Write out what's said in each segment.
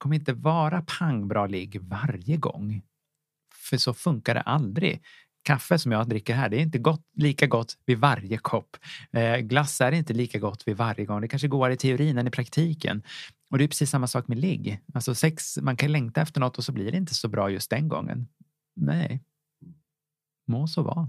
kommer inte vara pangbra ligg varje gång. För så funkar det aldrig. Kaffe som jag dricker här, det är inte gott, lika gott vid varje kopp. Eh, glass är inte lika gott vid varje gång. Det kanske går i teorin än i praktiken. Och det är precis samma sak med ligg. Alltså sex, man kan längta efter något och så blir det inte så bra just den gången. Nej, må så vara.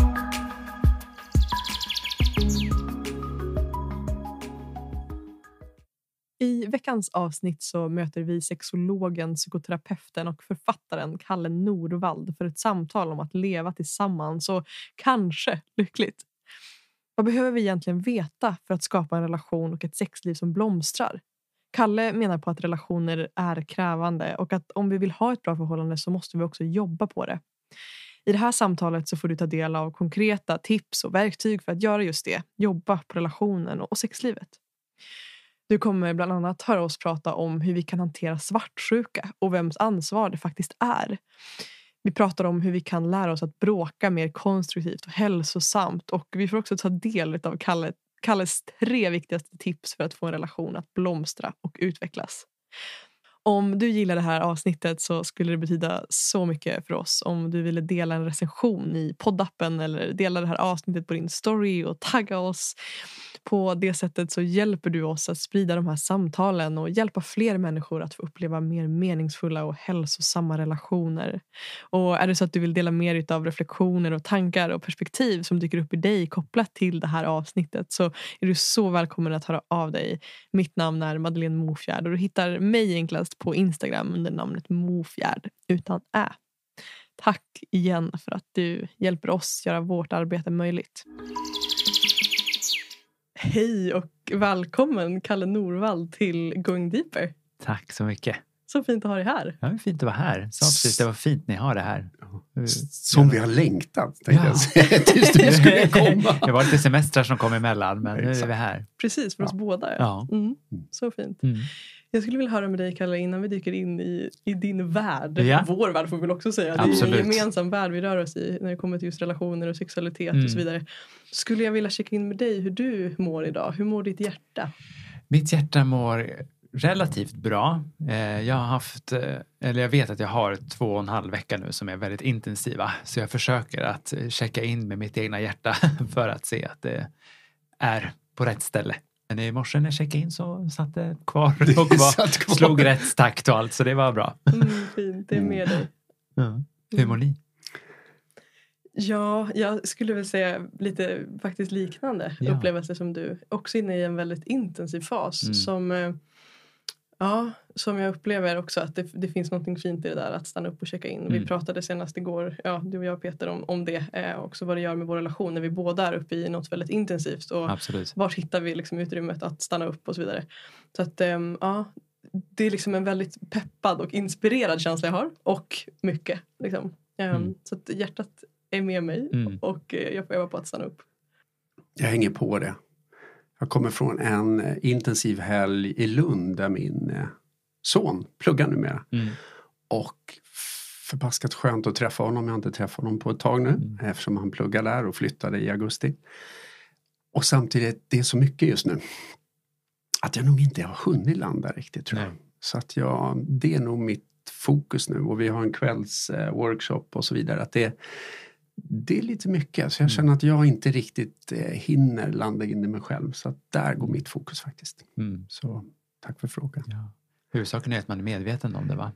Veckans avsnitt så möter vi sexologen, psykoterapeuten och författaren Kalle Norvald för ett samtal om att leva tillsammans och kanske lyckligt. Vad behöver vi egentligen veta för att skapa en relation och ett sexliv som blomstrar? Kalle menar på att relationer är krävande och att om vi vill ha ett bra förhållande så måste vi också jobba på det. I det här samtalet så får du ta del av konkreta tips och verktyg för att göra just det. Jobba på relationen och sexlivet. Du kommer bland annat höra oss prata om hur vi kan hantera svartsjuka och vems ansvar det faktiskt är. Vi pratar om hur vi kan lära oss att bråka mer konstruktivt och hälsosamt och vi får också ta del av Kalle, Kalles tre viktigaste tips för att få en relation att blomstra och utvecklas. Om du gillar det här avsnittet så skulle det betyda så mycket för oss om du ville dela en recension i poddappen eller dela det här avsnittet på din story och tagga oss. På det sättet så hjälper du oss att sprida de här samtalen och hjälpa fler människor att få uppleva mer meningsfulla och hälsosamma relationer. Och är det så att du vill dela mer av reflektioner och tankar och perspektiv som dyker upp i dig kopplat till det här avsnittet så är du så välkommen att höra av dig. Mitt namn är Madeleine Mofjärd och du hittar mig enklast på Instagram under namnet Mofjärd utan ä. Tack igen för att du hjälper oss göra vårt arbete möjligt. Hej och välkommen Kalle Norvald till Going Deeper. Tack så mycket. Så fint att ha dig här. Ja, det är fint att vara här. Så precis, det var fint ni har det här. Som vi har längtat, tänkte jag säga, tills du skulle komma. det var lite semestrar som kom emellan, men nu är vi här. Precis, för oss Ja. båda. Ja. Mm. Så fint. Mm. Jag skulle vilja höra med dig Kalle innan vi dyker in i, i din värld. Ja. Vår värld får vi väl också säga. Det är Absolut. en gemensam värld vi rör oss i när det kommer till just relationer och sexualitet Mm. och så vidare. Skulle jag vilja checka in med dig hur du mår idag. Hur mår ditt hjärta? Mitt hjärta mår relativt bra. Eh, Jag har haft, eh, eller jag vet att jag har två och en halv vecka nu som är väldigt intensiva. Så jag försöker att checka in med mitt egna hjärta för att se att det är på rätt ställe. Men i morse när jag checkade in så satt det kvar och var, kvar. slog rätt takt och allt så det var bra. Mm, fint, det är med dig. Ja. Hur mår ni? Ja, jag skulle väl säga lite faktiskt liknande Ja. upplevelse som du. Också inne i en väldigt intensiv fas Mm. som eh, Ja, som jag upplever också att det, det finns något fint i det där att stanna upp och checka in. Vi Mm. pratade senast igår, ja, du och jag Peter, om, om det. Eh, också vad det gör med vår relation när vi båda är uppe i något väldigt intensivt. Och Absolut. var hittar vi liksom utrymmet att stanna upp och så vidare. Så att ehm, ja, det är liksom en väldigt peppad och inspirerad känsla jag har. Och mycket. Liksom. Ehm, Mm. Så att hjärtat är med mig Mm. och eh, jag får öva på att stanna upp. Jag hänger på det. Jag kommer från en eh, intensiv helg i Lund där min eh, son pluggar numera. Mm. Och förbaskat skönt att träffa honom. Jag har inte träffat honom på ett tag nu Mm. eftersom han pluggar där och flyttade i augusti. Och samtidigt, det är så mycket just nu. Att jag nog inte har hunnit landa riktigt tror jag. Nej. Så att jag, det är nog mitt fokus nu och vi har en kvälls eh, och så vidare. Att det, det är lite mycket så jag Mm. känner att jag inte riktigt eh, hinner landa in i mig själv. Så att där går mitt fokus faktiskt. Mm. Så tack för frågan. Ja. Huvudsaken är att man är medveten om det va?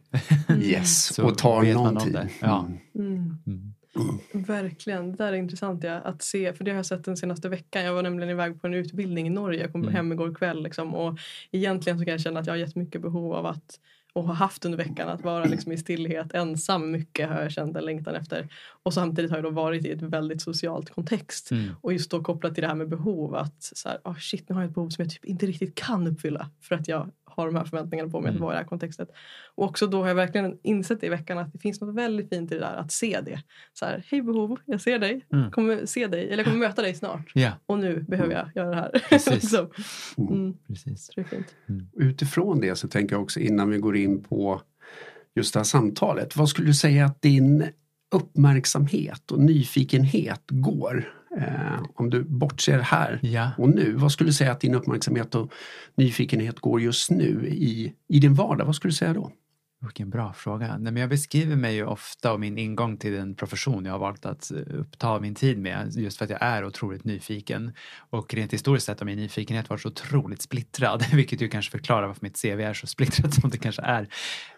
Yes, Så och tar någon om tid. Ja. Mm. Mm. Mm. Verkligen, det där är intressant ja, att se. För det har jag sett den senaste veckan. Jag var nämligen iväg på en utbildning i Norge. Jag kom Mm. hem igår kväll. Liksom, och egentligen så kan jag känna att jag har jättemycket behov av att och har haft under veckan att vara liksom i stillhet ensam mycket har jag känt en längtan efter. Och samtidigt har jag då varit i ett väldigt socialt kontext. Mm. Och just då kopplat till det här med behov att så här, oh shit nu har jag ett behov som jag typ inte riktigt kan uppfylla för att jag har de här förväntningarna på mig Mm. att vara i det här kontextet. Och också då har jag verkligen insett i veckan att det finns något väldigt fint i det där att se det. Så här, hej behov, jag ser dig, Mm. kommer se dig, eller jag kommer möta dig snart. Ja, Och nu behöver jag göra det här. Precis. liksom. mm, precis. det är fint. Utifrån det så tänker jag också innan vi går in på just det här samtalet. Vad skulle du säga att din uppmärksamhet och nyfikenhet går? Eh, om du bortser här Ja. och nu. Vad skulle du säga att din uppmärksamhet och nyfikenhet går just nu i, i din vardag? Vad skulle du säga då? Vilken bra fråga. Nej, men jag beskriver mig ju ofta och min ingång till den profession jag har valt att eh, uppta min tid med just för att jag är otroligt nyfiken. Och rent historiskt sett har min nyfikenhet varit så otroligt splittrad, vilket ju kanske förklarar varför mitt CV är så splittrat som det kanske är.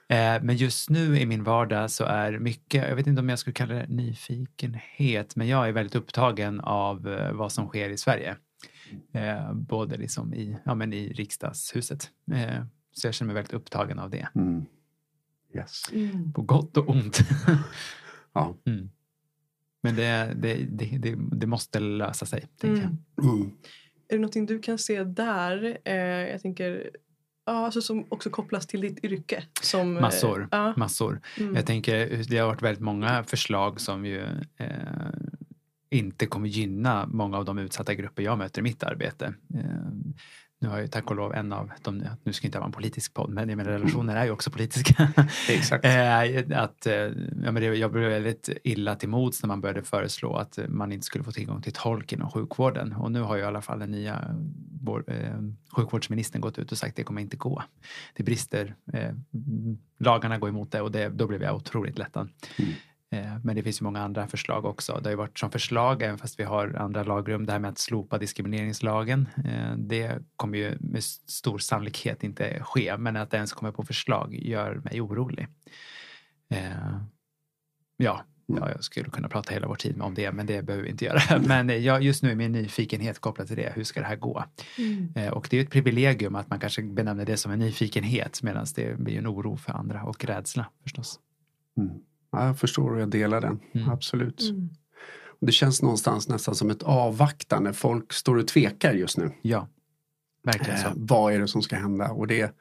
Eh, men just nu i min vardag så är mycket, jag vet inte om jag skulle kalla det nyfikenhet, men jag är väldigt upptagen av eh, vad som sker i Sverige. Både liksom i, ja, men i riksdagshuset. Så jag känner mig väldigt upptagen av det. Mm. Yes. På gott och ont. Ja. Mm. Men det, det, det, det, det måste lösa sig. Mm. Mm. Är det någonting du kan se där? Eh, jag tänker, ja, alltså som också kopplas till ditt yrke. Som, eh, Massor. ja. Massor. Mm. Jag tänker, det har varit väldigt många förslag som ju eh, inte kommer gynna många av de utsatta grupper jag möter i mitt arbete. Eh, nu har ju tack och lov en av de, nu ska inte vara en politisk podd, men jag menar, relationer är ju också politiska. Exakt. Eh, att, eh, ja, men det, jag blev väldigt illa till mods när man började föreslå att man inte skulle få tillgång till tolk inom sjukvården. Och nu har ju i alla fall den nya vår, eh, sjukvårdsministern gått ut och sagt att det kommer inte gå. Det brister, eh, lagarna går emot det och det, då blev jag otroligt lättad. Mm. Eh, Men det finns ju många andra förslag också. Det har ju varit som förslag, även fast vi har andra lagrum, det här med att slopa diskrimineringslagen. Eh, Det kommer ju med stor sannolikhet inte ske, men att det ens kommer på förslag gör mig orolig. Eh, Ja, ja, jag skulle kunna prata hela vår tid om det, men det behöver vi inte göra. Men jag, just nu är min nyfikenhet kopplad till det. Hur ska det här gå? Mm. Och det är ju ett privilegium att man kanske benämner det som en nyfikenhet medan det blir en oro för andra och rädsla förstås. Mm. Ja, jag förstår och jag delar den. Mm. Absolut. Mm. Det känns någonstans nästan som ett avvaktande. Folk står och tvekar just nu. Ja, verkligen så. Eh, vad är det som ska hända? Och det,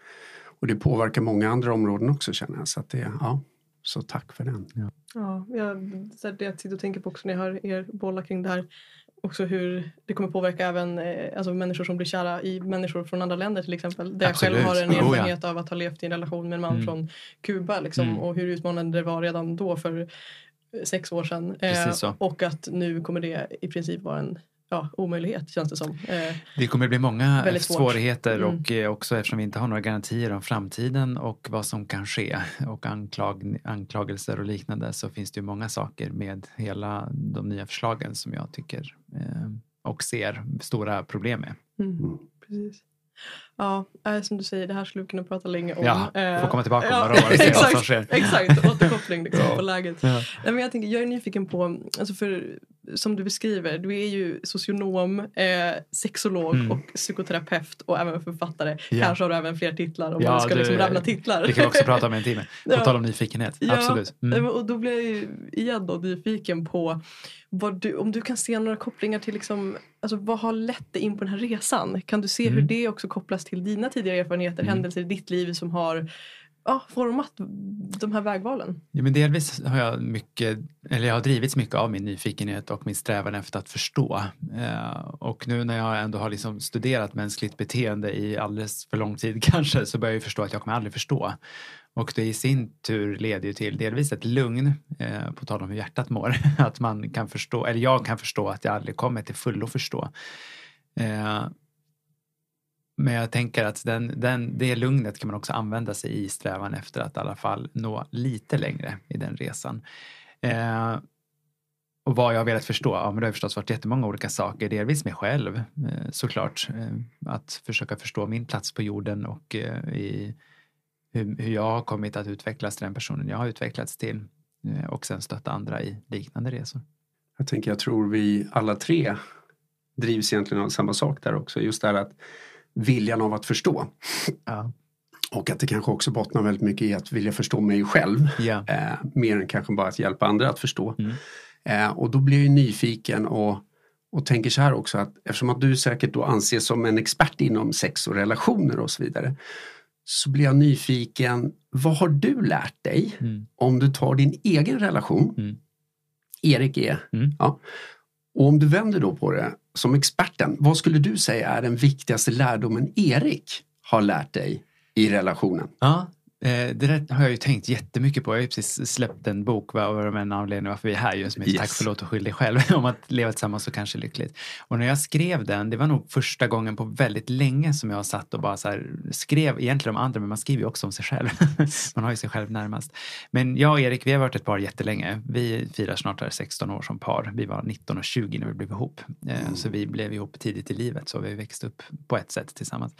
och det påverkar många andra områden också känner jag. Så, att det, ja, så tack för den. Ja, jag, så här, det jag sitter och tänker på också när jag hör er bolla kring det här. Också hur det kommer påverka även eh, alltså människor som blir kära i människor från andra länder till exempel. Där jag själv Absolut. har en Oh, ja. erfarenhet av att ha levt i en relation med en man Mm. från Kuba. Liksom, Mm. Och hur utmanande det var redan då för eh, sex år sedan. Eh, Precis så. och att nu kommer det i princip vara en ja, omöjlighet känns det som. Eh, Det kommer bli många svårigheter Mm. och eh, också eftersom vi inte har några garantier om framtiden och vad som kan ske och anklag, anklagelser och liknande så finns det ju många saker med hela de nya förslagen som jag tycker eh, och ser stora problem med. mm. Mm. Precis. Ja, eh, som du säger, det här skulle vi kunna prata länge om. Ja, Eh, får komma tillbaka om ja, några år och se vad som exakt, sker. Exakt, återkoppling liksom, Ja. på läget. Ja. Nej, men jag, tänker, jag är nyfiken på, alltså för, som du beskriver, du är ju socionom, eh, sexolog Mm. och psykoterapeut och även författare. Ja. Kanske har du även fler titlar om man ska du- liksom rabbla titlar. Det kan vi också prata om i en timme. På tal om nyfikenhet. Absolut. Mm. men- Och då blir jag ju igen då nyfiken på du, om du kan se några kopplingar till liksom, alltså vad har lett dig in på den här resan? Kan du se hur Mm. det också kopplas till dina tidigare erfarenheter, Mm. händelser i ditt liv som har ja, format de här vägvalen? Ja, men delvis har jag mycket, eller jag har drivits mycket av min nyfikenhet och min strävan efter att förstå. Eh, och nu när jag ändå har liksom studerat mänskligt beteende i alldeles för lång tid kanske så börjar jag förstå att jag kommer aldrig förstå. Och det i sin tur leder ju till delvis ett lugn, eh, på tal om hur hjärtat mår, att man kan förstå, eller jag kan förstå att jag aldrig kommer till fullo förstå. Eh, men jag tänker att den, den, det lugnet kan man också använda sig i strävan efter att i alla fall nå lite längre i den resan. Eh, och vad jag har velat förstå, ja men det har förstås varit jättemånga olika saker, delvis mig själv eh, såklart. Eh, att försöka förstå min plats på jorden och eh, i hur, hur jag har kommit att utvecklas till den personen jag har utvecklats till. Eh, och sen stötta andra i liknande resor. Jag tänker, jag tror vi alla tre drivs egentligen av samma sak där också. Just det här att viljan av att förstå. Ja. Och att det kanske också bottnar väldigt mycket i att vilja förstå mig själv. Ja. Eh, mer än kanske bara att hjälpa andra att förstå. Mm. Eh, och då blir jag ju nyfiken och, och tänker så här också att eftersom att du säkert då anses som en expert inom sex och relationer och så vidare. så blir jag nyfiken, vad har du lärt dig Mm. om du tar din egen relation, Mm. Erik är, Mm. ja, och om du vänder då på det som experten, vad skulle du säga är den viktigaste lärdomen Erik har lärt dig i relationen? Ja, eh, det där har jag ju tänkt jättemycket på. Jag har ju precis släppt en bok vad av en anledning varför vi är här just som heter Yes. Tack förlåt och skyll dig själv om att leva tillsammans så kanske lyckligt. Och när jag skrev den, det var nog första gången på väldigt länge som jag satt och bara så här, skrev egentligen om andra men man skriver ju också om sig själv. man har ju sig själv närmast. Men jag och Erik, vi har varit ett par jättelänge. Vi firar snart här 16 år som par. Vi var 19 och 20 när vi blev ihop. Eh, Så vi blev ihop tidigt i livet så vi växte upp på ett sätt tillsammans.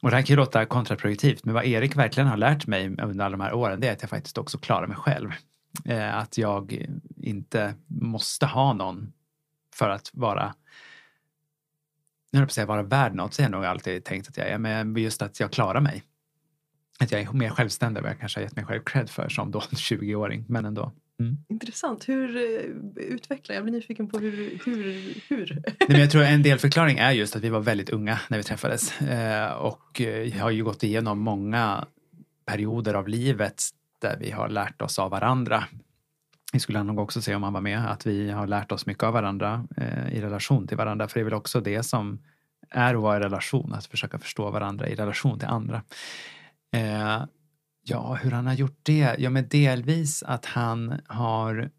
Och det här kan ju låta kontraproduktivt, men vad Erik verkligen har lärt mig under alla de här åren, det är att jag faktiskt också klarar mig själv. Eh, att jag inte måste ha någon för att vara nu höll jag på att säga vara värd något, så har jag nog alltid tänkt att jag är, men just att jag klarar mig. Att jag är mer självständig än vad jag kanske har gett mig själv cred för som då 20-åring, men ändå. Mm. Intressant. Hur eh, utvecklar? Jag blir nyfiken på hur. hur, hur? Nej, men jag tror en del förklaring är just att vi var väldigt unga när vi träffades eh, och eh, har ju gått igenom många perioder av livet där vi har lärt oss av varandra. Det skulle nog också säga om han var med, att vi har lärt oss mycket av varandra i relation till varandra. För det är väl också det som är att vara i relation, att försöka förstå varandra i relation till andra. Ja, hur han har gjort det? Ja, men delvis att han har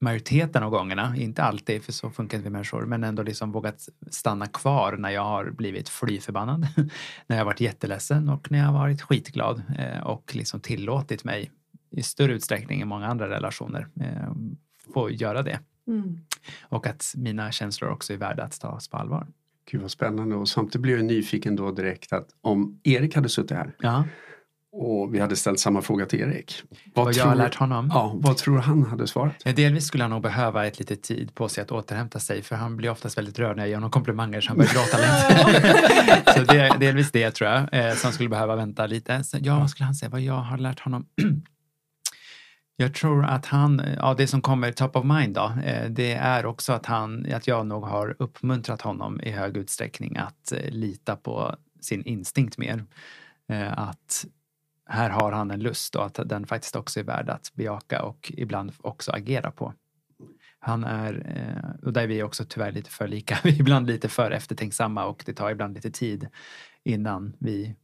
majoriteten av gångerna, inte alltid för så funkar inte vi människor, men ändå liksom vågat stanna kvar när jag har blivit fly förbannad, när jag har varit jätteledsen och när jag har varit skitglad eh, och liksom tillåtit mig i större utsträckning än många andra relationer eh, få göra det. Mm. Och att mina känslor också är värda att tas på allvar. Gud vad spännande och samtidigt blir jag nyfiken då direkt att om Erik hade suttit här Ja, och vi hade ställt samma fråga till Erik. Vad, vad jag tror, har lärt honom. ja, vad tror han hade svarat? Delvis skulle han nog behöva ett lite tid på sig att återhämta sig för han blir oftast väldigt rörd när jag ger honom komplimanger så han börjar gråta lite. så det är delvis det tror jag. Eh, han skulle behöva vänta lite. Så, ja, vad skulle han säga? Vad jag har lärt honom? jag tror att han, ja det som kommer top of mind då, eh, det är också att han, att jag nog har uppmuntrat honom i hög utsträckning att eh, lita på sin instinkt mer. Eh, att här har han en lust och att den faktiskt också är värd att bejaka och ibland också agera på. Han är, eh, och där är vi också tyvärr lite för lika, vi är ibland lite för eftertänksamma och det tar ibland lite tid innan vi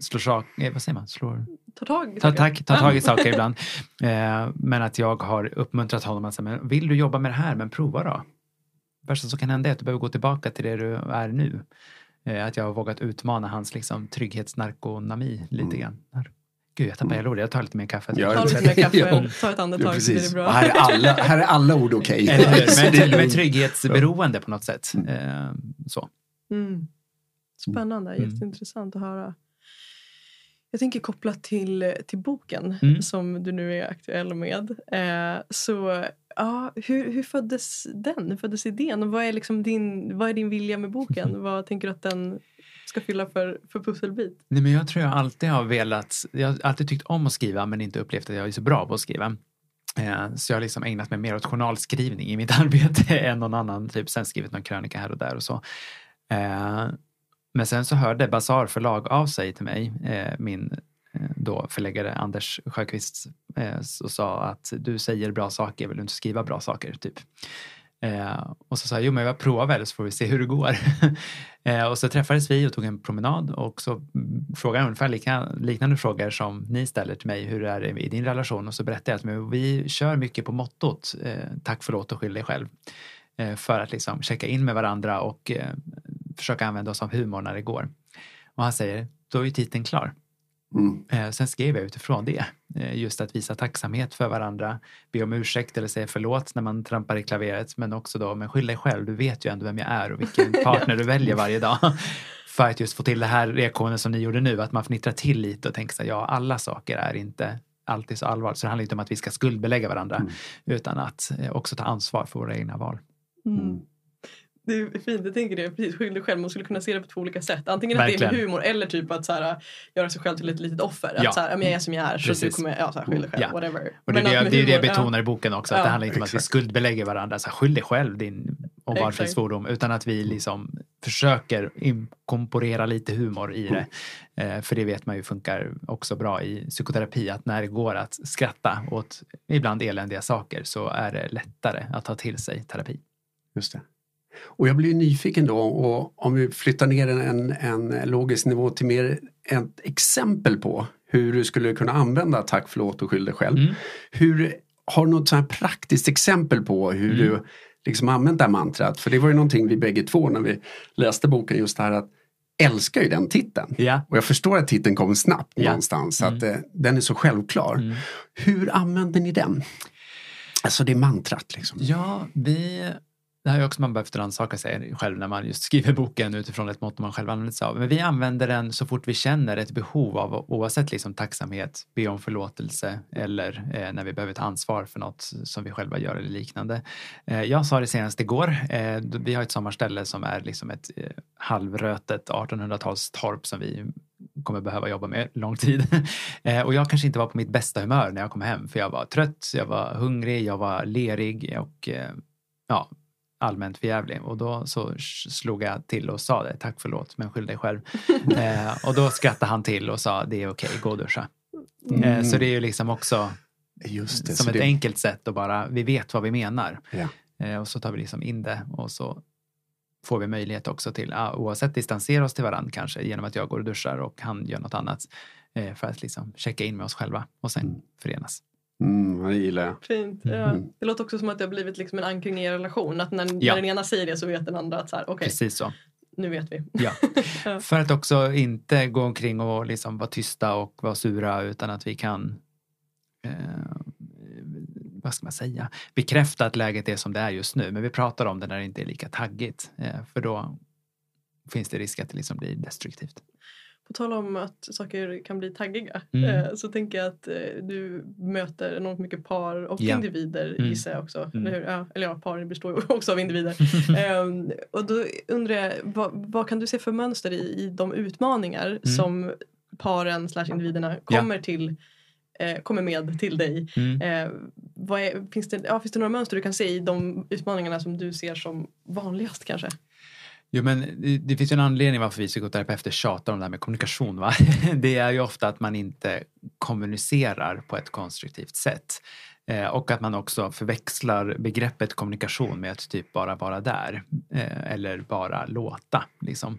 slår sak, eh, vad säger man, slår, Ta tag i ta, saker. tack, ta tag i saker ibland. Eh, men att jag har uppmuntrat honom att säga, men vill du jobba med det här, men prova då. Värsta som kan hända är att du behöver gå tillbaka till det du är nu. Att jag har vågat utmana hans liksom, trygghetsnarkonami lite Mm. Gud, jag tappar hela ordet. Jag tar lite mer kaffe. Ja, Ta lite mer kaffe, Ja. ta ett Ja, andetag så blir precis. det bra. här, är alla, här är alla ord okej. Är Men, men lugnt. trygghetsberoende på något sätt. Eh, så. Mm. Spännande, Mm. jätteintressant att höra. Jag tänker kopplat till, till boken Mm. som du nu är aktuell med. Eh, så ja, hur, hur föddes den? Hur föddes idén? Och vad, är liksom din, vad är din vilja med boken? vad tänker du att den ska fylla för, för pusselbit? Nej, men jag tror jag alltid har velat, jag har alltid tyckt om att skriva men inte upplevt att jag är så bra på att skriva. Eh, så jag har liksom ägnat mig mer åt journalskrivning i mitt arbete än någon annan. Typ sen skrivit någon krönika här och där och så. Eh, men sen så hörde Bazar förlag av sig till mig, eh, min då förläggare Anders Sjöqvist, och sa att du säger bra saker, vill du inte skriva bra saker? Typ. Eh, och så sa jag, jo men jag provar väl så får vi se hur det går. eh, och så träffades vi och tog en promenad och så frågade jag ungefär lika, liknande frågor som ni ställer till mig, hur är det i din relation? Och så berättade jag att men vi kör mycket på mottot, eh, tack förlåt och skyll dig själv. Eh, för att liksom checka in med varandra och eh, försöka använda oss av humor när det går. Och han säger, då är ju titeln klar. Mm. Eh, sen skrev jag utifrån det. Eh, just att visa tacksamhet för varandra, be om ursäkt eller säga förlåt när man trampar i klaveret. Men också då, men skyll dig själv, du vet ju ändå vem jag är och vilken partner du väljer varje dag. För att just få till det här reaktionen som ni gjorde nu, att man fnittrar till lite och tänker så här, ja alla saker är inte alltid så allvarligt. Så det handlar inte om att vi ska skuldbelägga varandra, Mm. utan att eh, också ta ansvar för våra egna val. Mm. Det är fint, jag tänker det. Precis, skyll dig själv. Man skulle kunna se det på två olika sätt. Antingen att det är Verkligen. med humor eller typ att så här, göra sig själv till ett litet offer. Ja. Att så här, jag är som jag är så Precis. du kommer, ja så här, skyll dig själv, Ja. whatever. Och det är Men det, jag- det, är det jag humor, ja. betonar i boken också, att Ja. det handlar inte om att vi skuldbelägger varandra, så här, skyll dig själv din Exakt. obarnslig svordom, utan att vi liksom försöker inkorporera lite humor i det. Eh, för det vet man ju funkar också bra i psykoterapi att när det går att skratta åt ibland eländiga saker så är det lättare att ta till sig terapi. Just det. Och jag blir nyfiken då och om vi flyttar ner en, en logisk nivå till mer ett exempel på hur du skulle kunna använda tack, förlåt och skyll dig själv. Mm. Hur, har du något sånt praktiskt exempel på hur Mm. du liksom använt det här mantrat? För det var ju någonting vi bägge två när vi läste boken just det här att älskar ju den titeln. Ja. Och jag förstår att titeln kom snabbt Ja. någonstans. Så Mm. att eh, den är så självklar. Mm. Hur använder ni den? Alltså det mantrat liksom. Ja, vi... Det här är också man behövt rannsaka sig själv när man just skriver boken utifrån ett mått man själv använder sig av. Men vi använder den så fort vi känner ett behov av, oavsett liksom tacksamhet, be om förlåtelse eller eh, när vi behöver ta ansvar för något som vi själva gör eller liknande. Eh, jag sa det senast igår, eh, vi har ett sommarställe som är liksom ett eh, halvrötet 1800-talstorp som vi kommer behöva jobba med lång tid. Eh, och jag kanske inte var på mitt bästa humör när jag kom hem för jag var trött, jag var hungrig, jag var lerig och eh, ja, allmänt förjävlig. Och då så slog jag till och sa det, tack förlåt men skyll dig själv. eh, och då skrattade han till och sa, det är okej, gå och duscha. Eh, så det är ju liksom också Just det. som ett det, enkelt sätt att bara, vi vet vad vi menar. Ja. Eh, och så tar vi liksom in det och så får vi möjlighet också till, ah, oavsett distansera oss till varandra kanske genom att jag går och duschar och han gör något annat. Eh, för att liksom checka in med oss själva och sen Mm. förenas. Mm, det gillar jag. Fint. Ja. Mm. Det låter också som att det har blivit liksom en ankring i er relation. Att när, Ja. när den ena säger det så vet den andra att så här, okej, Precis så. nu vet vi. Ja. Ja. För att också inte gå omkring och liksom vara tysta och vara sura utan att vi kan eh, vad ska man säga, bekräfta att läget är som det är just nu. Men vi pratar om det när det inte är lika taggigt. Eh, för då finns det risk att det liksom blir destruktivt. På tal om att saker kan bli taggiga Mm. eh, så tänker jag att eh, du möter enormt mycket par och Ja. individer Mm. gissar jag också. Mm. Eller, hur? Ja, eller ja, par består ju också av individer. Ehm, och då undrar jag, vad, vad kan du se för mönster i, i de utmaningar Mm. som paren slash individerna kommer till eh, kommer med till dig. Mm. Eh, är, finns, det, ja, finns det några mönster du kan se i de utmaningarna som du ser som vanligast kanske? Jo, men det, det finns ju en anledning varför vi psykoterapeuter tjatar om det här med kommunikation. Va? Det är ju ofta att man inte kommunicerar på ett konstruktivt sätt. Eh, och att man också förväxlar begreppet kommunikation med att typ bara vara där. Eh, eller bara låta. Liksom.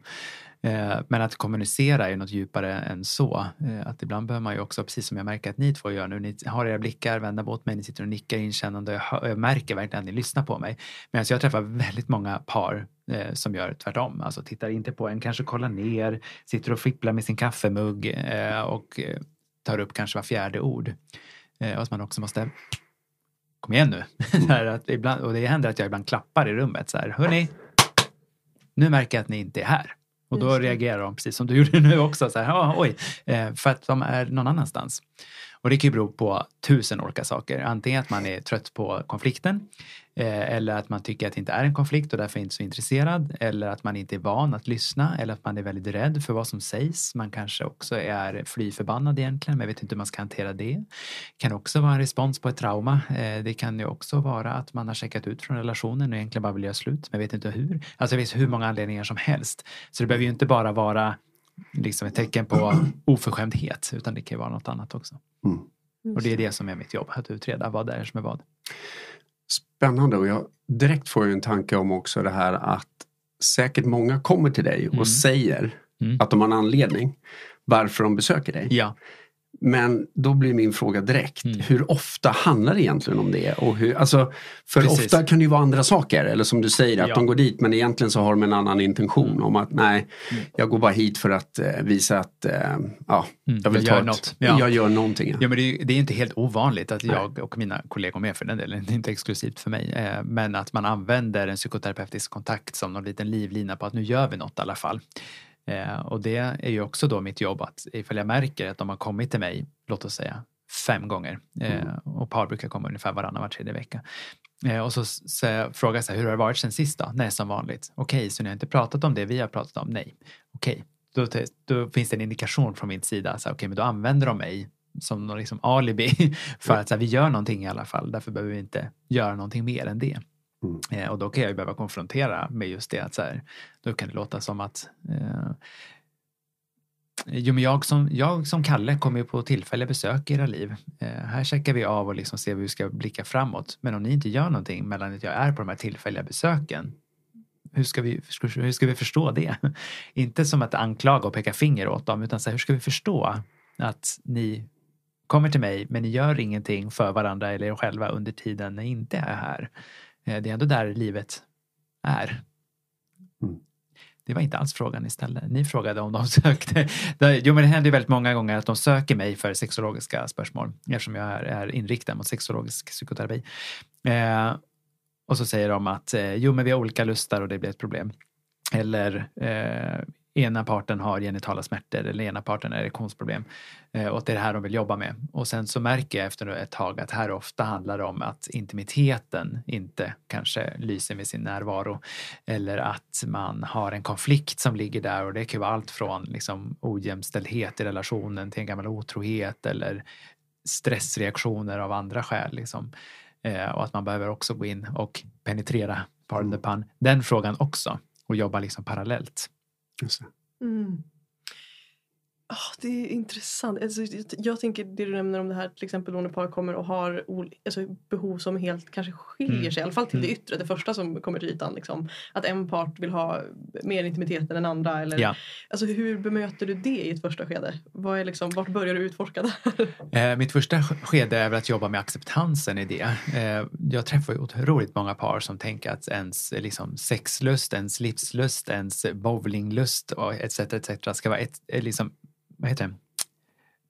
Eh, men att kommunicera är något djupare än så. Eh, att ibland behöver man ju också, precis som jag märker att ni två gör nu, ni har era blickar vända mot mig, ni sitter och nickar inkännande och jag, hör, jag märker verkligen att ni lyssnar på mig. Medan jag träffar väldigt många par eh, som gör tvärtom. Alltså tittar inte på en, kanske kollar ner, sitter och fipplar med sin kaffemugg och tar upp kanske var fjärde ord. Och att man också måste Kom igen nu. Mm. att ibland, och det händer att jag ibland klappar i rummet så här. Hörni, nu märker jag att ni inte är här. Och då reagerar de precis som du gjorde nu också. Så här, "Ja, oj, eh, för att de är någon annanstans. Och det kan ju bero på tusen olika saker. Antingen att man är trött på konflikten eller att man tycker att det inte är en konflikt och därför inte så intresserad eller att man inte är van att lyssna eller att man är väldigt rädd för vad som sägs. Man kanske också är fly förbannad egentligen men vet inte hur man ska hantera det. Det kan också vara en respons på ett trauma. Eh, Det kan ju också vara att man har checkat ut från relationen och egentligen bara vill göra slut men vet inte hur. Alltså det finns hur många anledningar som helst. Så det behöver ju inte bara vara liksom ett tecken på oförskämdhet utan det kan ju vara något annat också. Och det är det som är mitt jobb, att utreda vad det är som är vad. Spännande och jag direkt får jag en tanke om också det här att säkert många kommer till dig och Mm. säger Mm. att de har en anledning varför de besöker dig. Ja, Men då blir min fråga direkt, Mm. hur ofta handlar det egentligen om det? Och hur, alltså, för Precis. ofta kan det ju vara andra saker, eller som du säger, att Ja. de går dit men egentligen så har de en annan intention Mm. om att nej, Mm. jag går bara hit för att eh, visa att eh, ja, mm. jag vill jag ta ett, något. Ja. Jag gör någonting. Ja. Ja, men det är, det är inte helt ovanligt att jag och mina kollegor med för den delen, det är inte exklusivt för mig, eh, men att man använder en psykoterapeutisk kontakt som någon liten livlina på att nu gör vi något i alla fall. Eh, och det är ju också då mitt jobb att ifall jag märker att de har kommit till mig, låt oss säga fem gånger, eh, Mm. och par brukar komma ungefär varannan var tredje vecka. Eh, och så, så jag frågar här, hur har det varit sen sist då? Nej, som vanligt. Okej, så ni har inte pratat om det vi har pratat om? Nej. Okej, då, te- då finns det en indikation från min sida. Okej, men då använder de mig som någon liksom alibi för att så här, vi gör någonting i alla fall. Därför behöver vi inte göra någonting mer än det. Mm. Eh, och då kan jag ju behöva konfrontera med just det att så här, då kan det låta som att eh, Jo, men jag som, jag som Kalle kommer ju på tillfälliga besök i era liv. Eh, här checkar vi av och liksom ser hur vi ska blicka framåt. Men om ni inte gör någonting mellan att jag är på de här tillfälliga besöken, hur ska vi, hur ska vi förstå det? inte som att anklaga och peka finger åt dem, utan så här, hur ska vi förstå att ni kommer till mig, men ni gör ingenting för varandra eller er själva under tiden ni inte är här. Eh, det är ändå där livet är. Mm. Det var inte alls frågan istället. Ni frågade om de sökte. Jo, men det händer ju väldigt många gånger att de söker mig för sexologiska spörsmål eftersom jag är, är inriktad mot sexologisk psykoterapi. Eh, och så säger de att eh, jo, men vi har olika lustar och det blir ett problem. Eller eh, ena parten har genitala smärtor eller ena parten har erektionsproblem. Eh, och det är det här de vill jobba med. Och sen så märker jag efter ett tag att här ofta handlar det om att intimiteten inte kanske lyser med sin närvaro. Eller att man har en konflikt som ligger där och det kan vara allt från liksom ojämställdhet i relationen till en gammal otrohet eller stressreaktioner av andra skäl. Liksom. Eh, och att man behöver också gå in och penetrera, pardon the pun, den frågan också och jobba liksom parallellt. Just det. Mm. Ah, det är intressant. Alltså, jag tänker det du nämner om det här till exempel när par kommer och har alltså, behov som helt kanske skiljer Mm. sig. I alla fall till det Mm. yttre, det första som kommer till ytan. Liksom. Att en part vill ha mer intimitet än den andra. Eller, Ja. alltså, hur bemöter du det i ett första skede? Vad är liksom, vart börjar du utforska där? Eh, mitt första sk- skede är väl att jobba med acceptansen i det. Eh, jag träffar ju otroligt många par som tänker att ens liksom, sexlust, ens livslust, ens bowlinglust och etc. etc. ska vara ett, eh, liksom, vad heter det?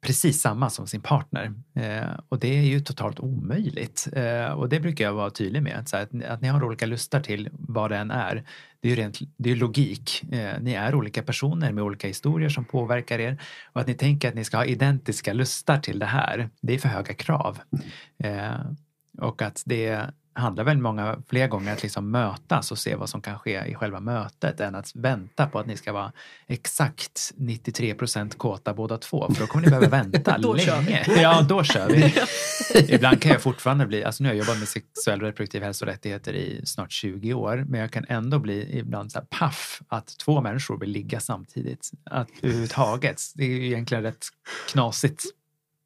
precis samma som sin partner. Eh, och det är ju totalt omöjligt. Eh, och det brukar jag vara tydlig med. Att, att, att ni har olika lustar till vad det än är. Det är ju rent, det är logik. Eh, ni är olika personer med olika historier som påverkar er. Och att ni tänker att ni ska ha identiska lustar till det här. Det är för höga krav. Eh, och att det handlar väl många fler gånger att liksom mötas och se vad som kan ske i själva mötet än att vänta på att ni ska vara exakt 93 procent kåta båda två för då kommer ni behöva vänta Då länge. Ja, då kör vi. Ibland kan jag fortfarande bli, alltså nu har jag jobbat med sexuell och reproduktiv hälsa och rättigheter i snart 20 år, men jag kan ändå bli ibland så här paff att två människor vill ligga samtidigt. Att överhuvudtaget, det är ju egentligen rätt knasigt.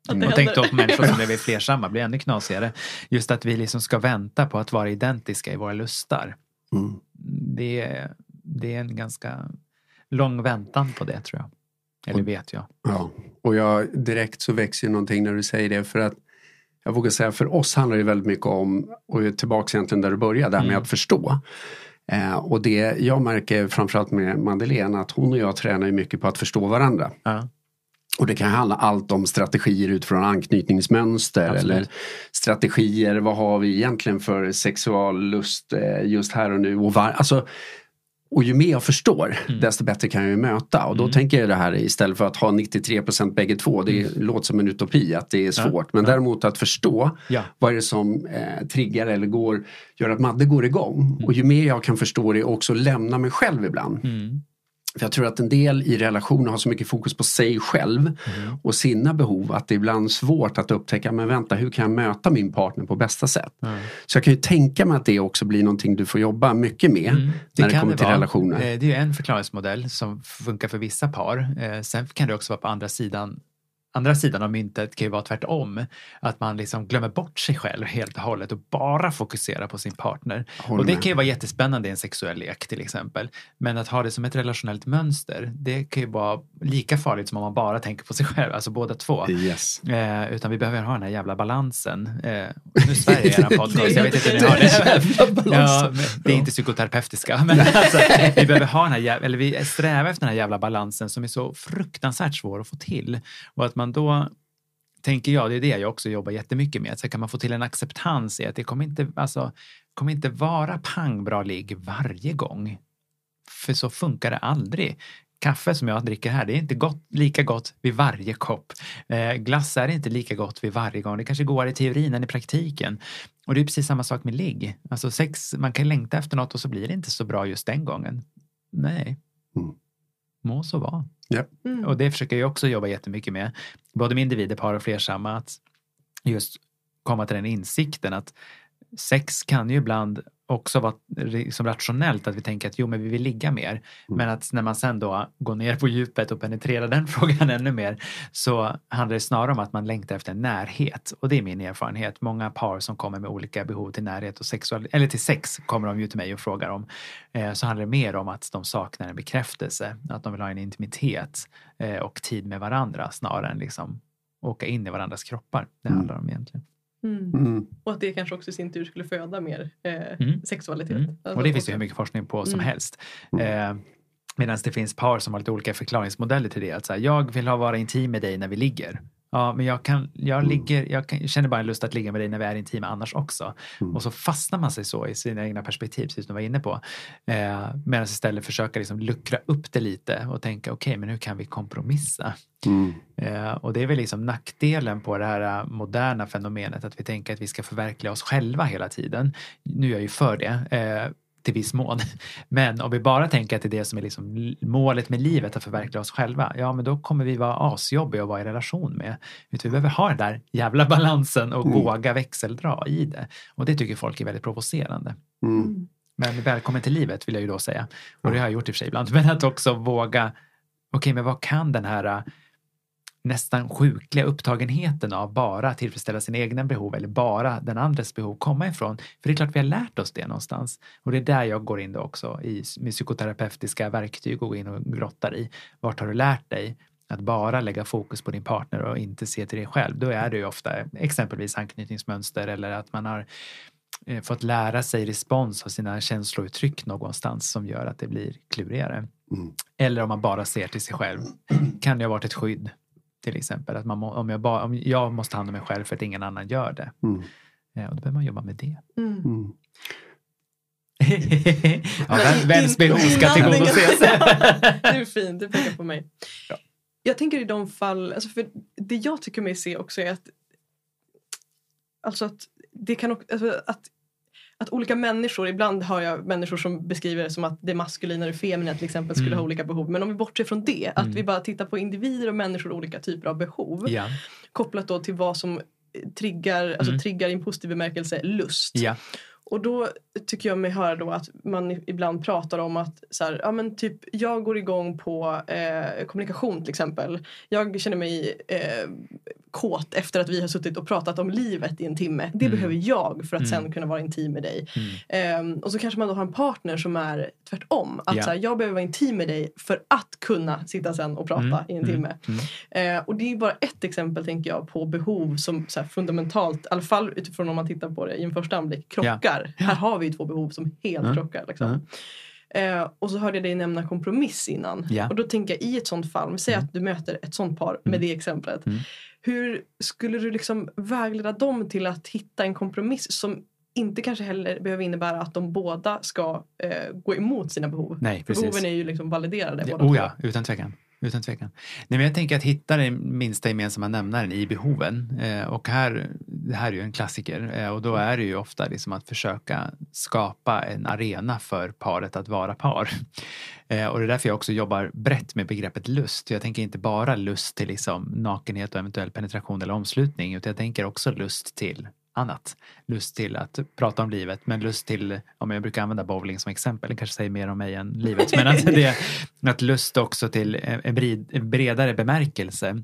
Att det Och tänk då på människor som lever flersamma, blir ännu knasigare. Just att vi liksom ska vänta på att vara identiska i våra lustar. Mm. Det är, det är en ganska lång väntan på det tror jag. Eller vet jag. Ja, och jag, direkt så växer ju någonting när du säger det för att jag vågar säga för oss handlar det väldigt mycket om, och är tillbaka egentligen där du började, där med Mm. att förstå. Eh, och det jag märker framförallt med Madeleine att hon och jag tränar ju mycket på att förstå varandra. Ja. Och det kan handla allt om strategier utifrån anknytningsmönster Absolut. eller strategier, vad har vi egentligen för sexuallust eh, just här och nu. Och, var, alltså, och ju mer jag förstår Mm. desto bättre kan jag möta. Och då Mm. tänker jag det här istället för att ha 93% bägge två, det låter som en utopi att det är Ja. svårt. Men Ja. däremot att förstå Ja. vad är det som eh, triggar eller går, gör att Madde går igång. Mm. Och ju mer jag kan förstå det och också lämna mig själv ibland. Mm. För jag tror att en del i relationer har så mycket fokus på sig själv Mm. och sina behov att det är ibland svårt att upptäcka, men vänta, hur kan jag möta min partner på bästa sätt? Ja. Så jag kan ju tänka mig att det också blir någonting du får jobba mycket med Mm, när det kommer till vara. relationer. Eh, Det är ju en förklaringsmodell som funkar för vissa par. Eh, Sen kan det också vara på andra sidan Andra sidan av myntet kan ju vara tvärtom. Att man liksom glömmer bort sig själv helt och hållet och bara fokuserar på sin partner. Och det kan ju vara jättespännande i en sexuell lek till exempel. Men att ha det som ett relationellt mönster, det kan ju vara lika farligt som om man bara tänker på sig själv, alltså båda två. Yes. Eh, utan vi behöver ha den här jävla balansen. Eh, nu svär jag er podcast, jag vet inte hur ni har det. Ja, det är inte psykoterapeutiska. Men alltså, vi behöver ha den här, eller vi strävar efter den här jävla balansen som är så fruktansvärt svår att få till. Och att man då tänker jag, det är det jag också jobbar jättemycket med. Så kan man få till en acceptans i att det kommer inte, alltså, kommer inte vara pang bra ligg varje gång. För så funkar det aldrig. Kaffe som jag dricker här, det är inte gott, lika gott vid varje kopp. Eh, glass är inte lika gott vid varje gång. Det kanske går i teorin än i praktiken. Och det är precis samma sak med ligg. Alltså sex, man kan längta efter något och så blir det inte så bra just den gången. Nej. Mm. Må så vara. Mm. Och det försöker jag också jobba jättemycket med. Både med individer, par och flersamma. Att just komma till den insikten att sex kan ju ibland också vara liksom rationellt att vi tänker att jo men vi vill ligga mer. Mm. Men att när man sen då går ner på djupet och penetrerar den frågan ännu mer så handlar det snarare om att man längtar efter närhet. Och det är min erfarenhet. Många par som kommer med olika behov till närhet och sexual, eller till sex kommer de ju till mig och frågar om. Eh, så handlar det mer om att de saknar en bekräftelse, att de vill ha en intimitet eh, och tid med varandra snarare än liksom åka in i varandras kroppar. Det Mm. handlar om egentligen. Mm. Mm. Och att det kanske också i sin tur skulle föda mer eh, Mm. sexualitet. Mm. Alltså, Och det finns och- hur mycket forskning på som Mm. helst. Eh, Medan det finns par som har lite olika förklaringsmodeller till det. Att så här, jag vill ha vara intim med dig när vi ligger. Ja, men jag, kan, jag, Mm. ligger, jag, kan, jag känner bara en lust att ligga med dig när vi är intima annars också. Mm. Och så fastnar man sig så i sina egna perspektiv, precis som du var inne på. Eh, Medan istället försöka liksom luckra upp det lite och tänka, okej, men hur kan vi kompromissa? Mm. Eh, och det är väl liksom nackdelen på det här eh, moderna fenomenet att vi tänker att vi ska förverkliga oss själva hela tiden. Nu är jag ju för det. Eh, till viss mån. Men om vi bara tänker att det är det som är liksom målet med livet, att förverkliga oss själva, ja men då kommer vi vara asjobbiga att vara i relation med. Utan vi behöver ha den där jävla balansen och Mm. våga växeldra i det. Och det tycker folk är väldigt provocerande. Mm. Men välkommen till livet vill jag ju då säga. Och det har jag gjort i och för sig ibland. Men att också våga, okej men vad kan den här nästan sjukliga upptagenheten av bara att tillfredsställa sina egna behov eller bara den andres behov komma ifrån? För det är klart vi har lärt oss det någonstans. Och det är där jag går in då också i, med psykoterapeutiska verktyg och går in och grottar i. Vart har du lärt dig att bara lägga fokus på din partner och inte se till dig själv? Då är det ju ofta exempelvis anknytningsmönster eller att man har eh, fått lära sig respons av sina känslouttryck någonstans som gör att det blir klurigare. Mm. Eller om man bara ser till sig själv. Kan det ha varit ett skydd? Till exempel att man må, om, jag ba, om jag måste ta hand om mig själv för att ingen annan gör det. Mm. Eh, och då behöver man jobba med det. Mm. Mm. ja, vem, vems behov ska tillgodoses? det är fint, det pekar på mig. Ja. Jag tänker i de fall, alltså för det jag tycker mig se också är att Alltså att det kan också, alltså att, att olika människor, ibland har jag människor som beskriver det som att det maskulina och det feminina till exempel skulle Mm. ha olika behov. Men om vi bortser från det, att Mm. vi bara tittar på individer och människor och olika typer av behov. ja, Kopplat då till vad som triggar, alltså Mm. triggar i en positiv bemärkelse lust. ja, Och då tycker jag mig höra då att man ibland pratar om att så här, ja men typ jag går igång på eh, kommunikation till exempel. Jag känner mig eh, kåt efter att vi har suttit och pratat om livet i en timme. Det Mm. behöver jag för att Mm. sen kunna vara intim med dig. mm, Ehm, och så kanske man då har en partner som är tvärtom. Att Ja. så här, jag behöver vara intim med dig för att kunna sitta sen och prata Mm, i en mm, timme. mm. Eh, och det är bara ett exempel tänker jag på behov som så här, fundamentalt, i alla fall utifrån om man tittar på det i en första anblick, krockar. Ja. Här har vi två behov som helt Mm. krockar. Liksom. Eh, och så hörde jag dig nämna kompromiss innan. Ja. Och då tänker jag i ett sånt fall, säg Mm. att du möter ett sånt par Mm. med det exemplet. Mm. Hur skulle du liksom vägleda dem till att hitta en kompromiss som inte kanske heller behöver innebära att de båda ska eh, gå emot sina behov. Nej, precis. behoven är ju liksom validerade. Ja, oh ja, utan tvekan. Utan tvekan. Nej, men jag tänker att hitta den minsta gemensamma nämnaren i behoven. Eh, och här, det här är ju en klassiker. Eh, och då är det ju ofta liksom att försöka skapa en arena för paret att vara par. Eh, och det är därför jag också jobbar brett med begreppet lust. Jag tänker inte bara lust till liksom nakenhet och eventuell penetration eller omslutning. Utan jag tänker också lust till annat. Lust till att prata om livet men lust till, om jag brukar använda bowling som exempel, det kanske säger mer om mig än livet, men att, det, att lust också till en bredare bemärkelse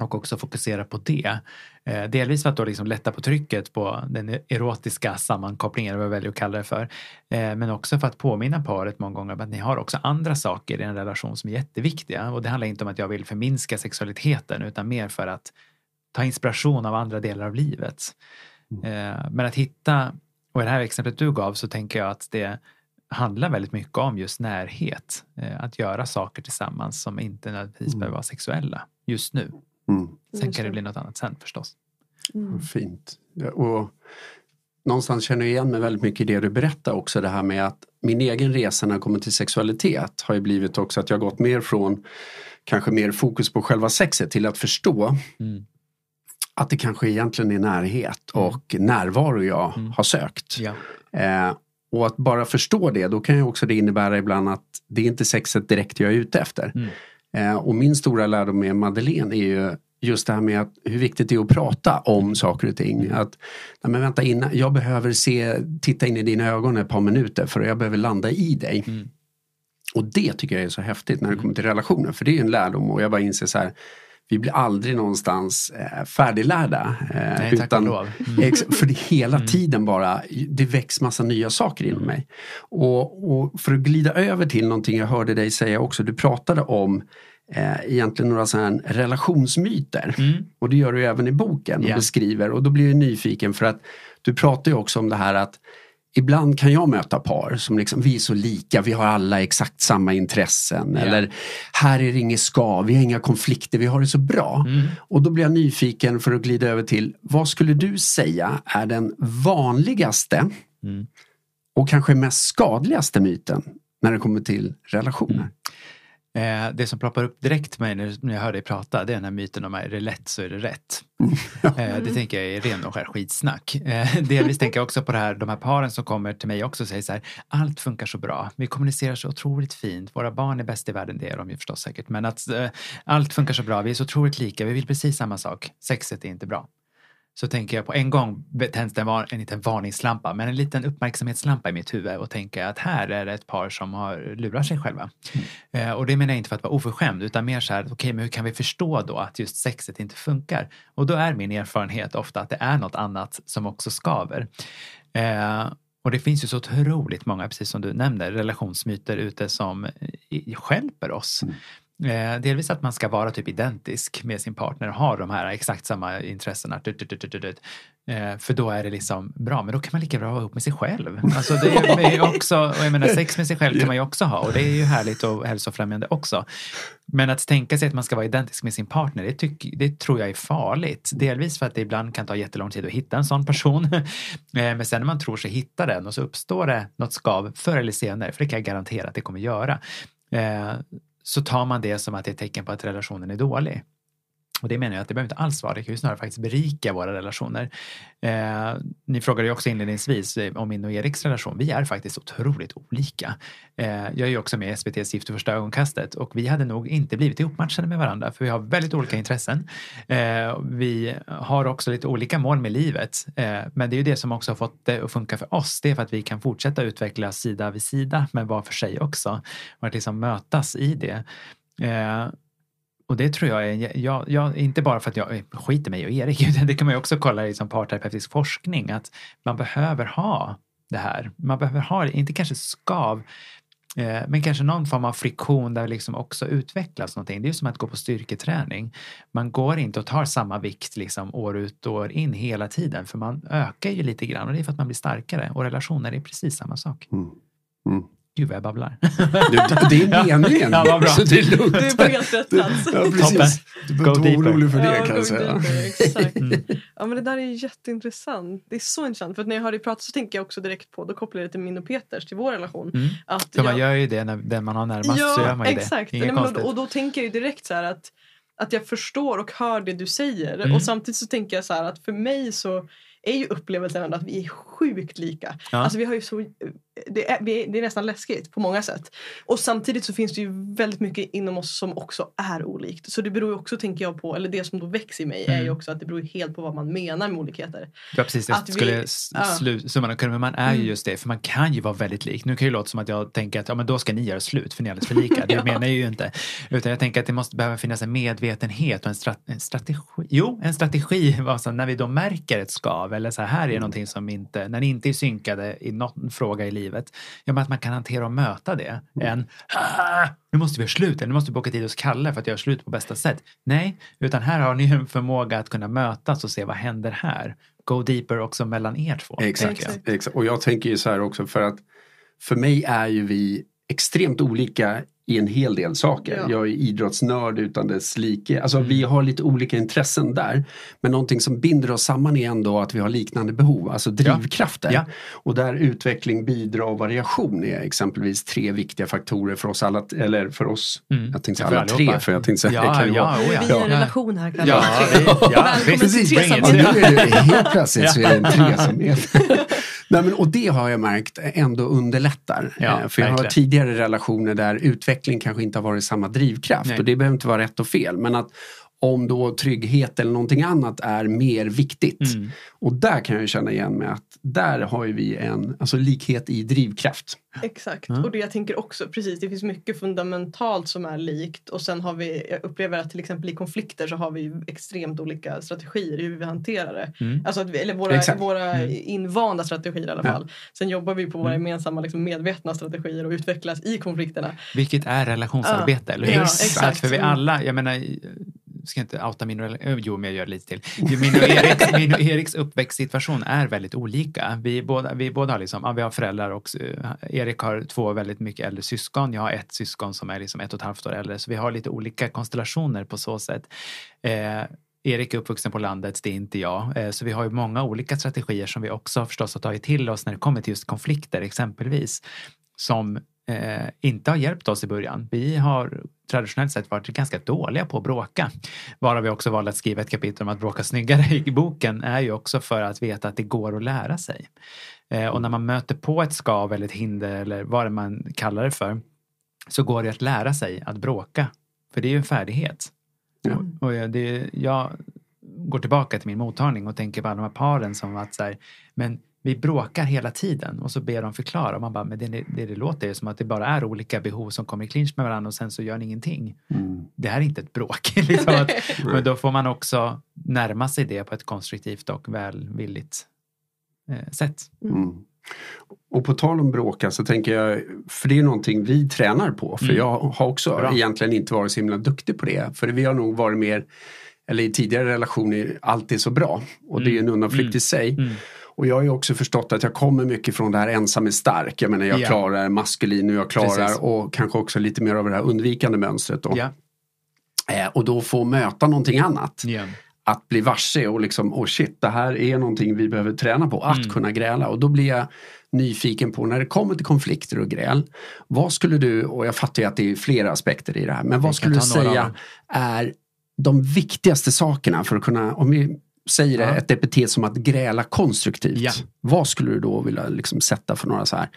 och också fokusera på det. Eh, delvis för att då liksom lätta på trycket på den erotiska sammankopplingen, vad jag väljer att kalla det för. Eh, men också för att påminna paret många gånger om att ni har också andra saker i en relation som är jätteviktiga. Och det handlar inte om att jag vill förminska sexualiteten utan mer för att ta inspiration av andra delar av livet. Eh, men att hitta, och i det här exemplet du gav så tänker jag att det handlar väldigt mycket om just närhet. Eh, att göra saker tillsammans som inte nödvändigtvis Mm. behöver vara sexuella just nu. Mm. Sen kan det bli något annat sen förstås. Mm. Fint. Och någonstans känner jag igen mig väldigt mycket i det du berättar också det här med att min egen resa när det kommer till sexualitet har ju blivit också att jag gått mer från kanske mer fokus på själva sexet till att förstå Mm. Att det kanske egentligen är närhet Mm. och närvaro jag Mm. har sökt. Ja. Eh, och att bara förstå det, då kan ju också det innebära ibland att det är inte sexet direkt jag är ute efter. Mm. Eh, och min stora lärdom med Madeleine är ju just det här med att, hur viktigt det är att prata om saker och ting. Mm. Att, nej men vänta, innan, jag behöver se, titta in i dina ögon ett par minuter för jag behöver landa i dig. Mm. Och det tycker jag är så häftigt när det kommer till relationer. För det är en lärdom och jag bara inser så här, vi blir aldrig någonstans eh, färdiglärda. Eh, Nej, lov. Mm. För det hela tiden bara, det väcks massa nya saker inom mig. Och, och för att glida över till någonting jag hörde dig säga också, du pratade om eh, egentligen några sådana här relationsmyter. Mm. Och det gör du även i boken och Ja. beskriver. Och då blir jag nyfiken för att du pratar ju också om det här att Ibland kan jag möta par som liksom, vi är så lika, vi har alla exakt samma intressen. Ja. Eller här är det inget ska, vi har inga konflikter, vi har det så bra. Mm. Och då blir jag nyfiken för att glida över till, vad skulle du säga är den vanligaste Mm. och kanske mest skadligaste myten när det kommer till relationer? Eh, det som ploppar upp direkt med mig när, när jag hör dig prata, det är den här myten om att är det lätt så är det rätt. Eh, det tänker jag är ren och skär skitsnack. Eh, delvis tänker jag också på det här, de här paren som kommer till mig också och säger så här, allt funkar så bra, vi kommunicerar så otroligt fint, våra barn är bäst i världen, det är de ju förstås säkert, men att eh, allt funkar så bra, vi är så otroligt lika, vi vill precis samma sak, sexet är inte bra. Så tänker jag på en gång tänds det en, en liten varningslampa, men en liten uppmärksamhetslampa i mitt huvud och tänker att här är det ett par som har lurat sig själva. Eh, och det menar jag inte för att vara oförskämd utan mer så här, okej men hur kan vi förstå då att just sexet inte funkar? Och då är min erfarenhet ofta att det är något annat som också skaver. Eh, och det finns ju så otroligt många, precis som du nämnde, relationsmyter ute som eh, stjälper oss. Eh, delvis att man ska vara typ identisk med sin partner, och ha de här exakt samma intressena. Tut, tut, tut. Eh, för då är det liksom bra, men då kan man lika bra vara ihop med sig själv. Alltså det är också, och jag menar sex med sig själv kan man ju också ha och det är ju härligt och hälsofrämjande också. Men att tänka sig att man ska vara identisk med sin partner, det, tyck, det tror jag är farligt. Delvis för att det ibland kan ta jättelång tid att hitta en sån person. Eh, Men sen när man tror sig hitta den och så uppstår det något skav förr eller senare, för det kan jag garantera att det kommer göra. Eh, så tar man det som att det är ett tecken på att relationen är dålig. Och det menar jag att det behöver inte alls vara, det kan ju snarare faktiskt berika våra relationer. Eh, ni frågade ju också inledningsvis eh, om min och Eriks relation. Vi är faktiskt otroligt olika. Eh, jag är ju också med i SVTs Gift vid första ögonkastet och vi hade nog inte blivit ihopmatchade med varandra för vi har väldigt olika intressen. Eh, vi har också lite olika mål med livet. Eh, men det är ju det som också har fått det att funka för oss. Det är för att vi kan fortsätta utvecklas sida vid sida men var för sig också. Och att liksom mötas i det. Eh, och det tror jag är, jag, jag, inte bara för att jag eh, skiter mig och Erik, utan det kan man ju också kolla i som parterapeutisk forskning, att man behöver ha det här. Man behöver ha, inte kanske skav, eh, men kanske någon form av friktion där liksom också utvecklas någonting. Det är ju som att gå på styrketräning. Man går inte och tar samma vikt liksom år ut och år in hela tiden, för man ökar ju lite grann och det är för att man blir starkare. Och relationer är precis samma sak. Mm. Mm. Gud vad jag babblar. Det är meningen. Ja, bra. Så det är lugnt. Du är på helt rätt plats. Ja, precis. Du behöver Go inte vara deeper. orolig för det Ja, kan go jag säga. deeper, exakt. Mm. Ja, men det där är jätteintressant. Det är så intressant. För att när jag hör dig prata så tänker jag också direkt på, då kopplar jag det till min och Peters, till vår relation. Mm. Att För man jag- gör ju det när den man har närmast ja, så gör man ju exakt. det. Nej, Inget men, konstigt. och, och då tänker jag ju direkt så här att, att jag förstår och hör det du säger. Mm. Och samtidigt så tänker jag så här att för mig så är ju upplevelsen ändå att vi är sjukt lika. Ja. Alltså vi har ju så, det, är, vi det är nästan läskigt på många sätt. Och samtidigt så finns det ju väldigt mycket inom oss som också är olikt. Så det beror ju också tänker jag på, eller det som då växer i mig är ju Mm. också att det beror helt på vad man menar med olikheter. Ja, precis. Jag Att vi- skulle ja. slu- summan kudden, men man är ju Mm. just det, för man kan ju vara väldigt lik. Nu kan ju låta som att jag tänker att ja, men då ska ni göra slut för ni är alldeles för lika. Det Ja. menar jag ju inte. Utan jag tänker att det måste behöva finnas en medvetenhet och en, strat- en strategi. Jo, en strategi. Alltså, när vi då märker ett skav eller så här, här är Mm. någonting som inte, när ni inte är synkade i någon fråga i livet. Ja, men att man kan hantera och möta det. Mm. "Ah, nu måste vi göra slut, nu måste vi boka tid hos Kalle för att göra slut på bästa sätt. Nej, utan här har ni en förmåga att kunna mötas och se vad händer här. Go deeper också mellan er två. Exakt, exakt. Och jag tänker ju så här också för att för mig är ju vi extremt olika i en hel del saker. Ja. Jag är idrottsnörd utan dess like. Alltså Mm. vi har lite olika intressen där. Men någonting som binder oss samman är ändå att vi har liknande behov, alltså drivkrafter. Ja. Och där utveckling, bidrag och variation är exempelvis tre viktiga faktorer för oss alla, eller för oss. Mm. Jag tänkte Ja, alla tre för jag tänkte säga Ja, det kan ja, vara. oh, ja. är vi i en Ja. relation här. Ja, ja, Välkommen till är det helt plötsligt så är det en tre som är... Nej, men, och det har jag märkt ändå underlättar. Ja, Eh, För jag har tidigare relationer där utveckling kanske inte har varit samma drivkraft. Nej. Och det behöver inte vara rätt och fel. Men att om då trygghet eller någonting annat är mer viktigt. Mm. Och där kan jag känna igen mig att där har ju vi en alltså likhet i drivkraft. Exakt. Ja. Och det jag tänker också, precis, det finns mycket fundamentalt som är likt och sen har vi, jag upplever att till exempel i konflikter så har vi extremt olika strategier i hur vi hanterar det. Mm. Alltså att vi, eller våra, Exakt. våra Mm. invanda strategier i alla Ja. fall. Sen jobbar vi på våra Mm. gemensamma liksom, medvetna strategier och utvecklas i konflikterna. Vilket är relationsarbete, eller hur? Ja, exakt. för vi Mm. alla, jag menar, ska inte outa min rela- jo men jag gör det lite till. Min och, Eriks, min och Eriks uppväxtsituation är väldigt olika. Vi båda, vi båda har liksom, ja, vi har föräldrar och eh, Erik har två väldigt mycket äldre syskon. Jag har ett syskon som är liksom ett och ett halvt år äldre. Så vi har lite olika konstellationer på så sätt. Eh, Erik är uppvuxen på landet, det är inte jag. Eh, Så vi har ju många olika strategier som vi också förstås har tagit till oss när det kommer till just konflikter exempelvis. Som eh, inte har hjälpt oss i början. Vi har traditionellt sett varit ganska dåliga på att bråka. Varav vi också valde att skriva ett kapitel om att bråka snyggare i boken är ju också för att veta att det går att lära sig. Eh, och när man möter på ett skav eller ett hinder eller vad det man kallar det för så går det att lära sig att bråka. För det är ju en färdighet. Ja. Och jag, det, jag går tillbaka till min mottagning och tänker på alla de här paren som att så här, men vi bråkar hela tiden och så ber de förklara och man bara, men det det, det låter ju som att det bara är olika behov som kommer i clinch med varandra och sen så gör ni ingenting. Mm. Det här är inte ett bråk. liksom att, men då får man också närma sig det på ett konstruktivt och välvilligt eh, sätt. Mm. Och på tal om bråka så tänker jag, för det är någonting vi tränar på. För Mm. jag har också Bra. egentligen inte varit så himla duktig på det. För vi har nog varit mer, eller i tidigare relationer, alltid så bra. Och det är en undanflykt Mm. i sig. Mm. Och jag har ju också förstått att jag kommer mycket från det här ensam är stark. Jag menar jag Ja. klarar maskulin och jag klarar Precis. och kanske också lite mer av det här undvikande mönstret. Då. Ja. Eh, och då få möta någonting annat. Ja. Att bli varse och liksom, oh shit, det här är någonting vi behöver träna på. Att Mm. kunna gräla. Och då blir jag nyfiken på när det kommer till konflikter och gräl. Vad skulle du, och jag fattar ju att det är flera aspekter i det här. Men vad skulle du säga är de viktigaste sakerna för att kunna, om vi säger det, Ja. ett epitet som att gräla konstruktivt. Ja. Vad skulle du då vilja liksom sätta för några så här,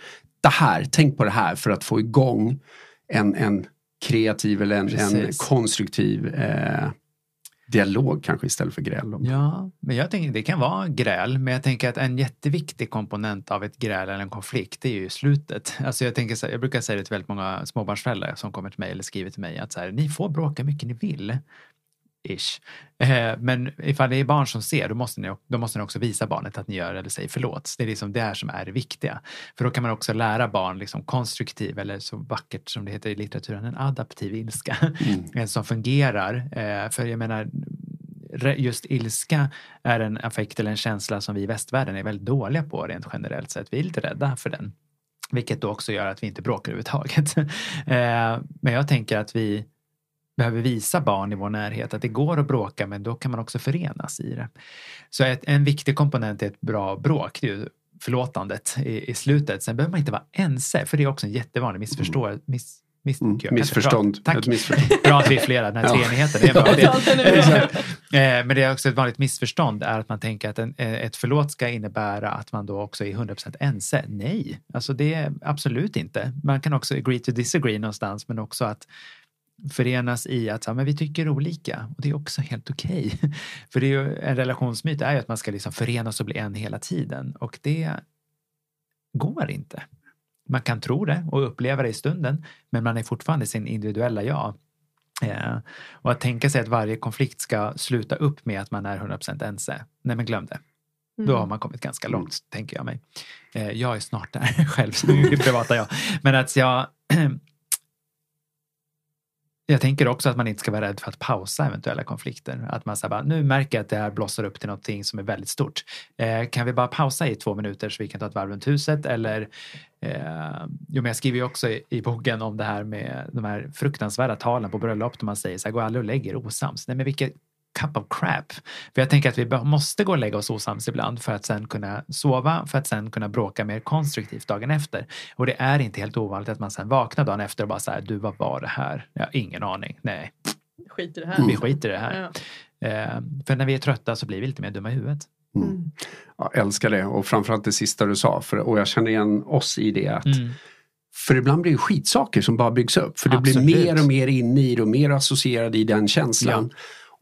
det här, tänk på det här för att få igång en, en kreativ eller en, en konstruktiv eh, dialog kanske istället för gräl. Ja, men jag tänker det kan vara gräl, men jag tänker att en jätteviktig komponent av ett gräl eller en konflikt, det är ju slutet. Alltså jag, tänker så här, jag brukar säga det till väldigt många småbarnsföräldrar som kommer till mig eller skriver till mig att så här, ni får bråka mycket ni vill. Ish. Eh, men ifall det är barn som ser, då måste, ni, då måste ni också visa barnet att ni gör eller säger förlåt. Det är liksom det här som är det viktiga. För då kan man också lära barn liksom konstruktiv, eller så vackert som det heter i litteraturen, en adaptiv ilska. Mm. En som fungerar. Eh, för jag menar, just ilska är en affekt eller en känsla som vi i västvärlden är väldigt dåliga på rent generellt sett. Vi är lite rädda för den. Vilket då också gör att vi inte bråkar överhuvudtaget. eh, men jag tänker att vi behöver visa barn i vår närhet att det går att bråka men då kan man också förenas i det. Så ett, en viktig komponent i ett bra bråk det är ju förlåtandet i, i slutet. Sen behöver man inte vara ense för det är också en jättevanlig missförstå, miss, miss, Mm. Missförstånd. Tack. missförstånd. Bra att vi är flera, den här Ja. treenigheten. Det är. Det. Eh, Men det är också ett vanligt missförstånd är att man tänker att en, eh, ett förlåt ska innebära att man då också är 100% ense. Nej, alltså det är absolut inte. Man kan också agree to disagree någonstans men också att förenas i att ja, men vi tycker olika och det är också helt okej. För det är ju, en relationsmyt är ju att man ska liksom förenas och bli en hela tiden och det går inte. Man kan tro det och uppleva det i stunden men man är fortfarande sin individuella jag. Eh, och att tänka sig att varje konflikt ska sluta upp med att man är 100% ense. Nej men glöm det. Mm. Då har man kommit ganska långt, tänker jag mig. Eh, jag är snart där själv, så det privata jag. Men att jag... Jag tänker också att man inte ska vara rädd för att pausa eventuella konflikter. Att man säger bara, nu märker jag att det här blossar upp till någonting som är väldigt stort. Eh, kan vi bara pausa i två minuter så vi kan ta ett varv runt huset? Eller, eh, jo, men jag skriver ju också i, i boken om det här med de här fruktansvärda talen på bröllop där man säger så här, gå aldrig och lägg er osams. Nej men vilket cup of crap. För jag tänker att vi måste gå och lägga oss osams ibland för att sen kunna sova, för att sen kunna bråka mer konstruktivt dagen efter. Och det är inte helt ovanligt att man sen vaknar dagen efter och bara så här, du vad var det här? Jag har ingen aning. Nej, Skit i det här. vi skiter i det här. Ja. Eh, för när vi är trötta så blir vi lite mer dumma i huvudet. Mm. Ja, älskar det och framförallt det sista du sa. För, och jag känner igen oss i det. Att, Mm. För ibland blir det skitsaker som bara byggs upp. För du blir mer och mer inne i det och mer associerad i den känslan.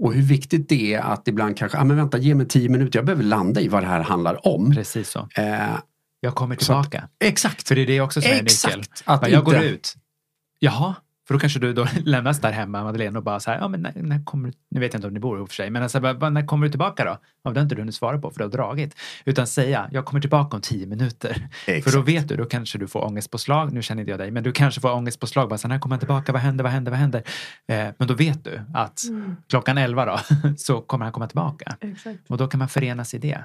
Och hur viktigt det är att ibland kanske, ja ah, men vänta ge mig tio minuter, jag behöver landa i vad det här handlar om. Precis så. Eh, Jag kommer tillbaka. exakt. För det är det också som är Exakt. nyckeln. Att jag går inte- ut. Jaha, för då kanske du då lämnas där hemma, Madeleine, och bara så här, ja men när, när kommer du, nu vet jag inte om ni bor ihop för sig, men alltså, bara, bara, när kommer du tillbaka då? Ja, det har inte du hunnit svara på för du har dragit. Utan säga, jag kommer tillbaka om tio minuter. Exakt. För då vet du, då kanske du får ångestpåslag, nu känner inte jag dig, men du kanske får ångestpåslag, bara så här, när kommer han tillbaka, vad händer, vad händer, vad händer? Eh, men då vet du att Mm. klockan elva då, så kommer han komma tillbaka. Exakt. Och då kan man förenas i det.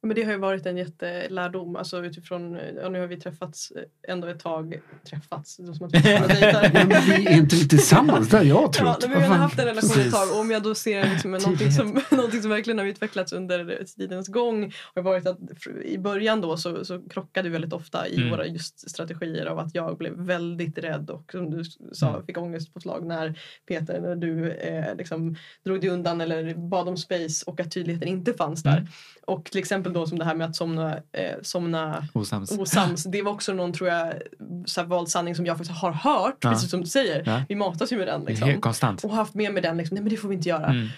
Ja, Men det har ju varit en jättelärdom. Alltså utifrån, ja, nu har vi träffats ändå ett tag. Träffats, det är som att vi. Ja, är inte tillsammans, det har jag Ja, trott. men vi har haft en relation ett tag och om jag då ser liksom någonting, som, någonting som verkligen har utvecklats under tidens gång har varit att i början då så, så krockade vi väldigt ofta i Mm. våra just strategier av att jag blev väldigt rädd och som du sa Mm. fick ångestpåslag när Peter, när du eh, liksom drog dig undan eller bad om space och att tydligheten inte fanns där. Mm. Och till exempel då som det här med att somna, eh, somna Osams. osams. Det var också någon tror jag så här, vald sanning som jag faktiskt har hört. Ja. Precis som du säger. Ja. Vi matas ju med den. Liksom. konstant. Och haft med mig den. Liksom, Nej men det får vi inte göra. Mm.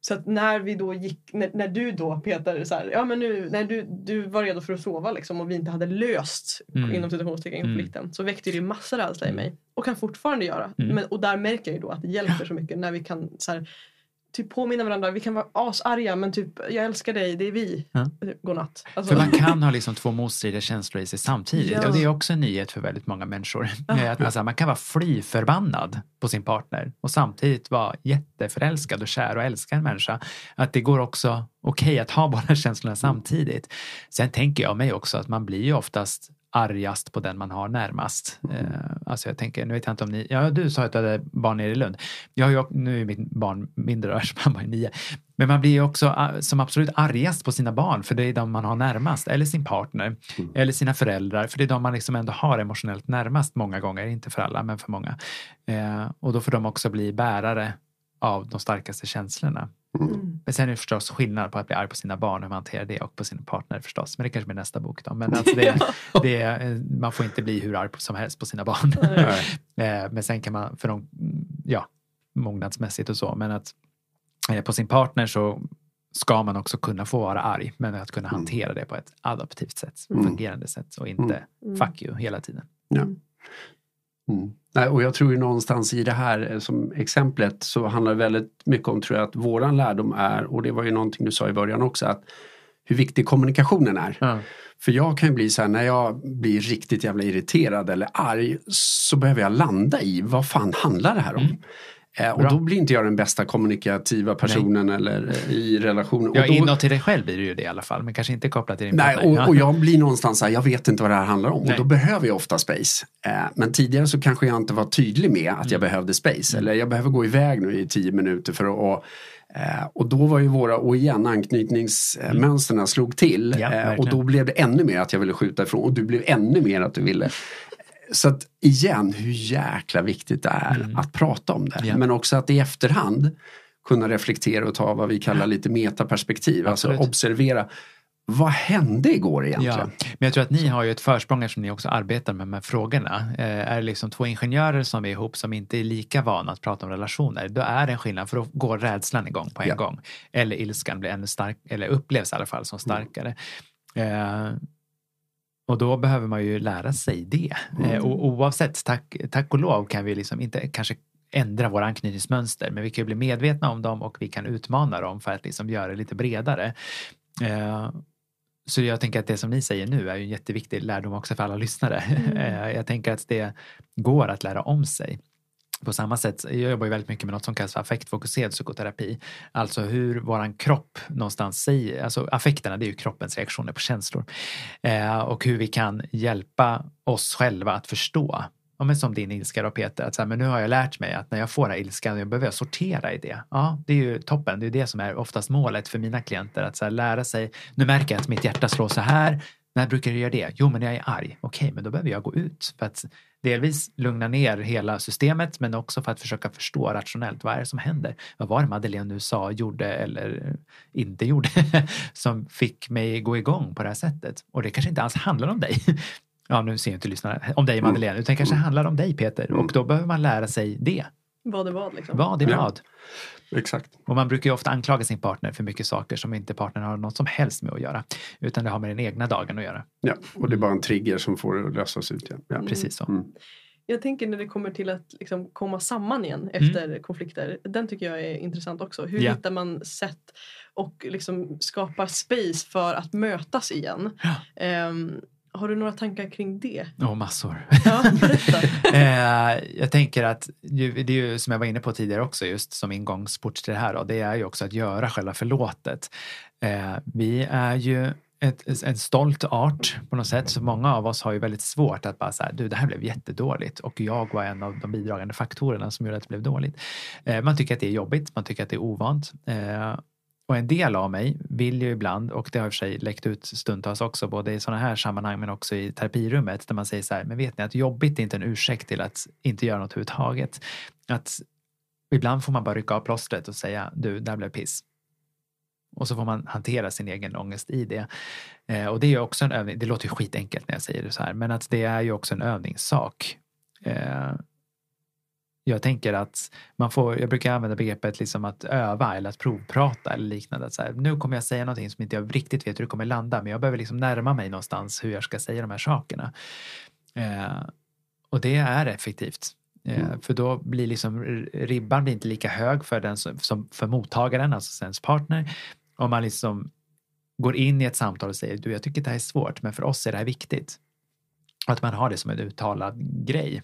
Så att när vi då gick, när, när du då Peter, så här, ja men nu, när du, du var redo för att sova liksom, och vi inte hade löst Mm. inom citationstecken Mm. konflikten så väckte det massa rädsla i mig. Och kan fortfarande göra. Mm. Men, och där märker jag ju då att det hjälper så mycket när vi kan så här, typ påminna varandra. Vi kan vara asarga men typ jag älskar dig, det är vi. Ja. Godnatt. Alltså, För man kan ha liksom två motstridiga känslor i sig samtidigt. Ja. Och det är också en nyhet för väldigt många människor. Ja. Att man, så här, man kan vara fly förbannad på sin partner och samtidigt vara jätteförälskad och kär och älska en människa. Att det går också okej att ha båda känslorna samtidigt. Sen tänker jag mig också att man blir ju oftast argast på den man har närmast. Eh, alltså jag tänker, nu vet jag inte om ni, ja du sa att du hade barn nere i Lund. Jag har ju, nu är mitt barn mindre han bara är nio. Men man blir ju också ah, som absolut argast på sina barn för det är de man har närmast. Eller sin partner. Eller sina föräldrar. För det är de man liksom ändå har emotionellt närmast många gånger. Inte för alla men för många. Eh, och då får de också bli bärare av de starkaste känslorna. Mm. Men sen är det förstås skillnad på att bli arg på sina barn hur man hanterar det och på sin partner förstås. Men det kanske blir nästa bok då. Men alltså det, det, eh, man får inte bli hur arg som helst på sina barn. Eh, Men sen kan man, för de, ja, mognadsmässigt och så, men att eh, på sin partner så ska man också kunna få vara arg, men att kunna Mm. hantera det på ett adaptivt sätt, Mm. fungerande sätt och inte Mm. fuck you hela tiden. Mm. Nej, och jag tror ju någonstans i det här eh, som exemplet så handlar det väldigt mycket om tror jag att våran lärdom är och det var ju någonting du sa i början också att hur viktig kommunikationen är. Ja. För jag kan ju bli så här när jag blir riktigt jävla irriterad eller arg så behöver jag landa i vad fan handlar det här om? Mm. Eh, och Bra. då blir inte jag den bästa kommunikativa personen eller eh, i relationen. Ja, då, inåt till dig själv blir det ju det i alla fall, men kanske inte kopplat till din Nej, partner. och, och jag blir någonstans så här, jag vet inte vad det här handlar om Nej. och då behöver jag ofta space. Eh, men tidigare så kanske jag inte var tydlig med att jag Mm. behövde space eller jag behöver gå iväg nu i tio minuter för att och, och då var ju våra, och igen anknytningsmönstren slog till Ja, och då blev det ännu mer att jag ville skjuta ifrån och du blev ännu mer att du ville. Så att igen, hur jäkla viktigt det är Mm. att prata om det. Ja. Men också att i efterhand kunna reflektera och ta vad vi kallar lite metaperspektiv. Alltså Absolut. observera. Vad hände igår egentligen? Ja, men jag tror att ni har ju ett försprång eftersom ni också arbetar med de här frågorna. Eh, är det liksom två ingenjörer som är ihop som inte är lika vana att prata om relationer, då är det en skillnad för då går rädslan igång på en Ja. gång. Eller ilskan blir ännu stark, eller upplevs i alla fall som starkare. Eh, och då behöver man ju lära sig det. Eh, och oavsett, tack, tack och lov kan vi liksom inte kanske ändra våra anknytningsmönster, men vi kan ju bli medvetna om dem och vi kan utmana dem för att liksom göra det lite bredare. Eh, så jag tänker att det som ni säger nu är ju en jätteviktig lärdom också för alla lyssnare. Mm. Eh, Jag tänker att det går att lära om sig. På samma sätt, jag jobbar ju väldigt mycket med något som kallas för affektfokuserad psykoterapi. Alltså hur våran kropp någonstans säger, alltså affekterna det är ju kroppens reaktioner på känslor. Eh, och hur vi kan hjälpa oss själva att förstå Ja, men som din ilska då Peter, att så här, men nu har jag lärt mig att när jag får den här ilskan, jag behöver jag sortera i det. Ja, det är ju toppen. Det är det som är oftast målet för mina klienter, att så här, lära sig. Nu märker jag att mitt hjärta slår så här. När brukar det göra det? Jo, men när jag är arg. Okej, men då behöver jag gå ut för att delvis lugna ner hela systemet, men också för att försöka förstå rationellt vad är det som händer? Vad var det Madeleine nu sa, gjorde eller inte gjorde som fick mig gå igång på det här sättet? Och det kanske inte alls handlar om dig. Ja, nu ser jag inte lyssnarna om dig Madeleine, utan det kanske handlar om dig Peter och då behöver man lära sig det. Vad är vad liksom? Vad är Ja. vad? Exakt. Och man brukar ju ofta anklaga sin partner för mycket saker som inte partnern har något som helst med att göra. Utan det har med den egna dagen att göra. Ja, och det är bara en trigger som får det att lösas ut igen. Ja. Precis så. Mm. Jag tänker när det kommer till att liksom komma samman igen Mm. efter konflikter. Den tycker jag är intressant också. Hur Ja. hittar man sätt och liksom skapar space för att mötas igen? Ja. Ehm, har du några tankar kring det? Och massor. Ja. Eh, jag tänker att det är ju som jag var inne på tidigare också just som ingångsport till det här då, det är ju också att göra själva förlåtet. Eh, vi är ju ett, en stolt art på något sätt så många av oss har ju väldigt svårt att bara säga du det här blev jättedåligt och jag var en av de bidragande faktorerna som gjorde att det blev dåligt. Eh, man tycker att det är jobbigt, man tycker att det är ovant. Eh, och en del av mig vill ju ibland, och det har i och för sig läckt ut stundtals också, både i sådana här sammanhang men också i terapirummet, där man säger så här, men vet ni att jobbigt är inte en ursäkt till att inte göra något överhuvudtaget. Att ibland får man bara rycka av plåstret och säga, du, där blev piss. Och så får man hantera sin egen ångest i det. Eh, och det är ju också en övning, det låter ju skitenkelt när jag säger det så här, men att det är ju också en övningssak. Eh, jag tänker att man får, jag brukar använda begreppet liksom att öva eller att provprata eller liknande. Att så här, nu kommer jag säga någonting som inte jag riktigt vet hur det kommer landa men jag behöver liksom närma mig någonstans hur jag ska säga de här sakerna. Eh, och det är effektivt. Eh, Mm. För då blir liksom ribban blir inte lika hög för, den som, som för mottagaren, alltså ens partner. Om man liksom går in i ett samtal och säger du jag tycker det här är svårt men för oss är det här viktigt. Och att man har det som en uttalad grej.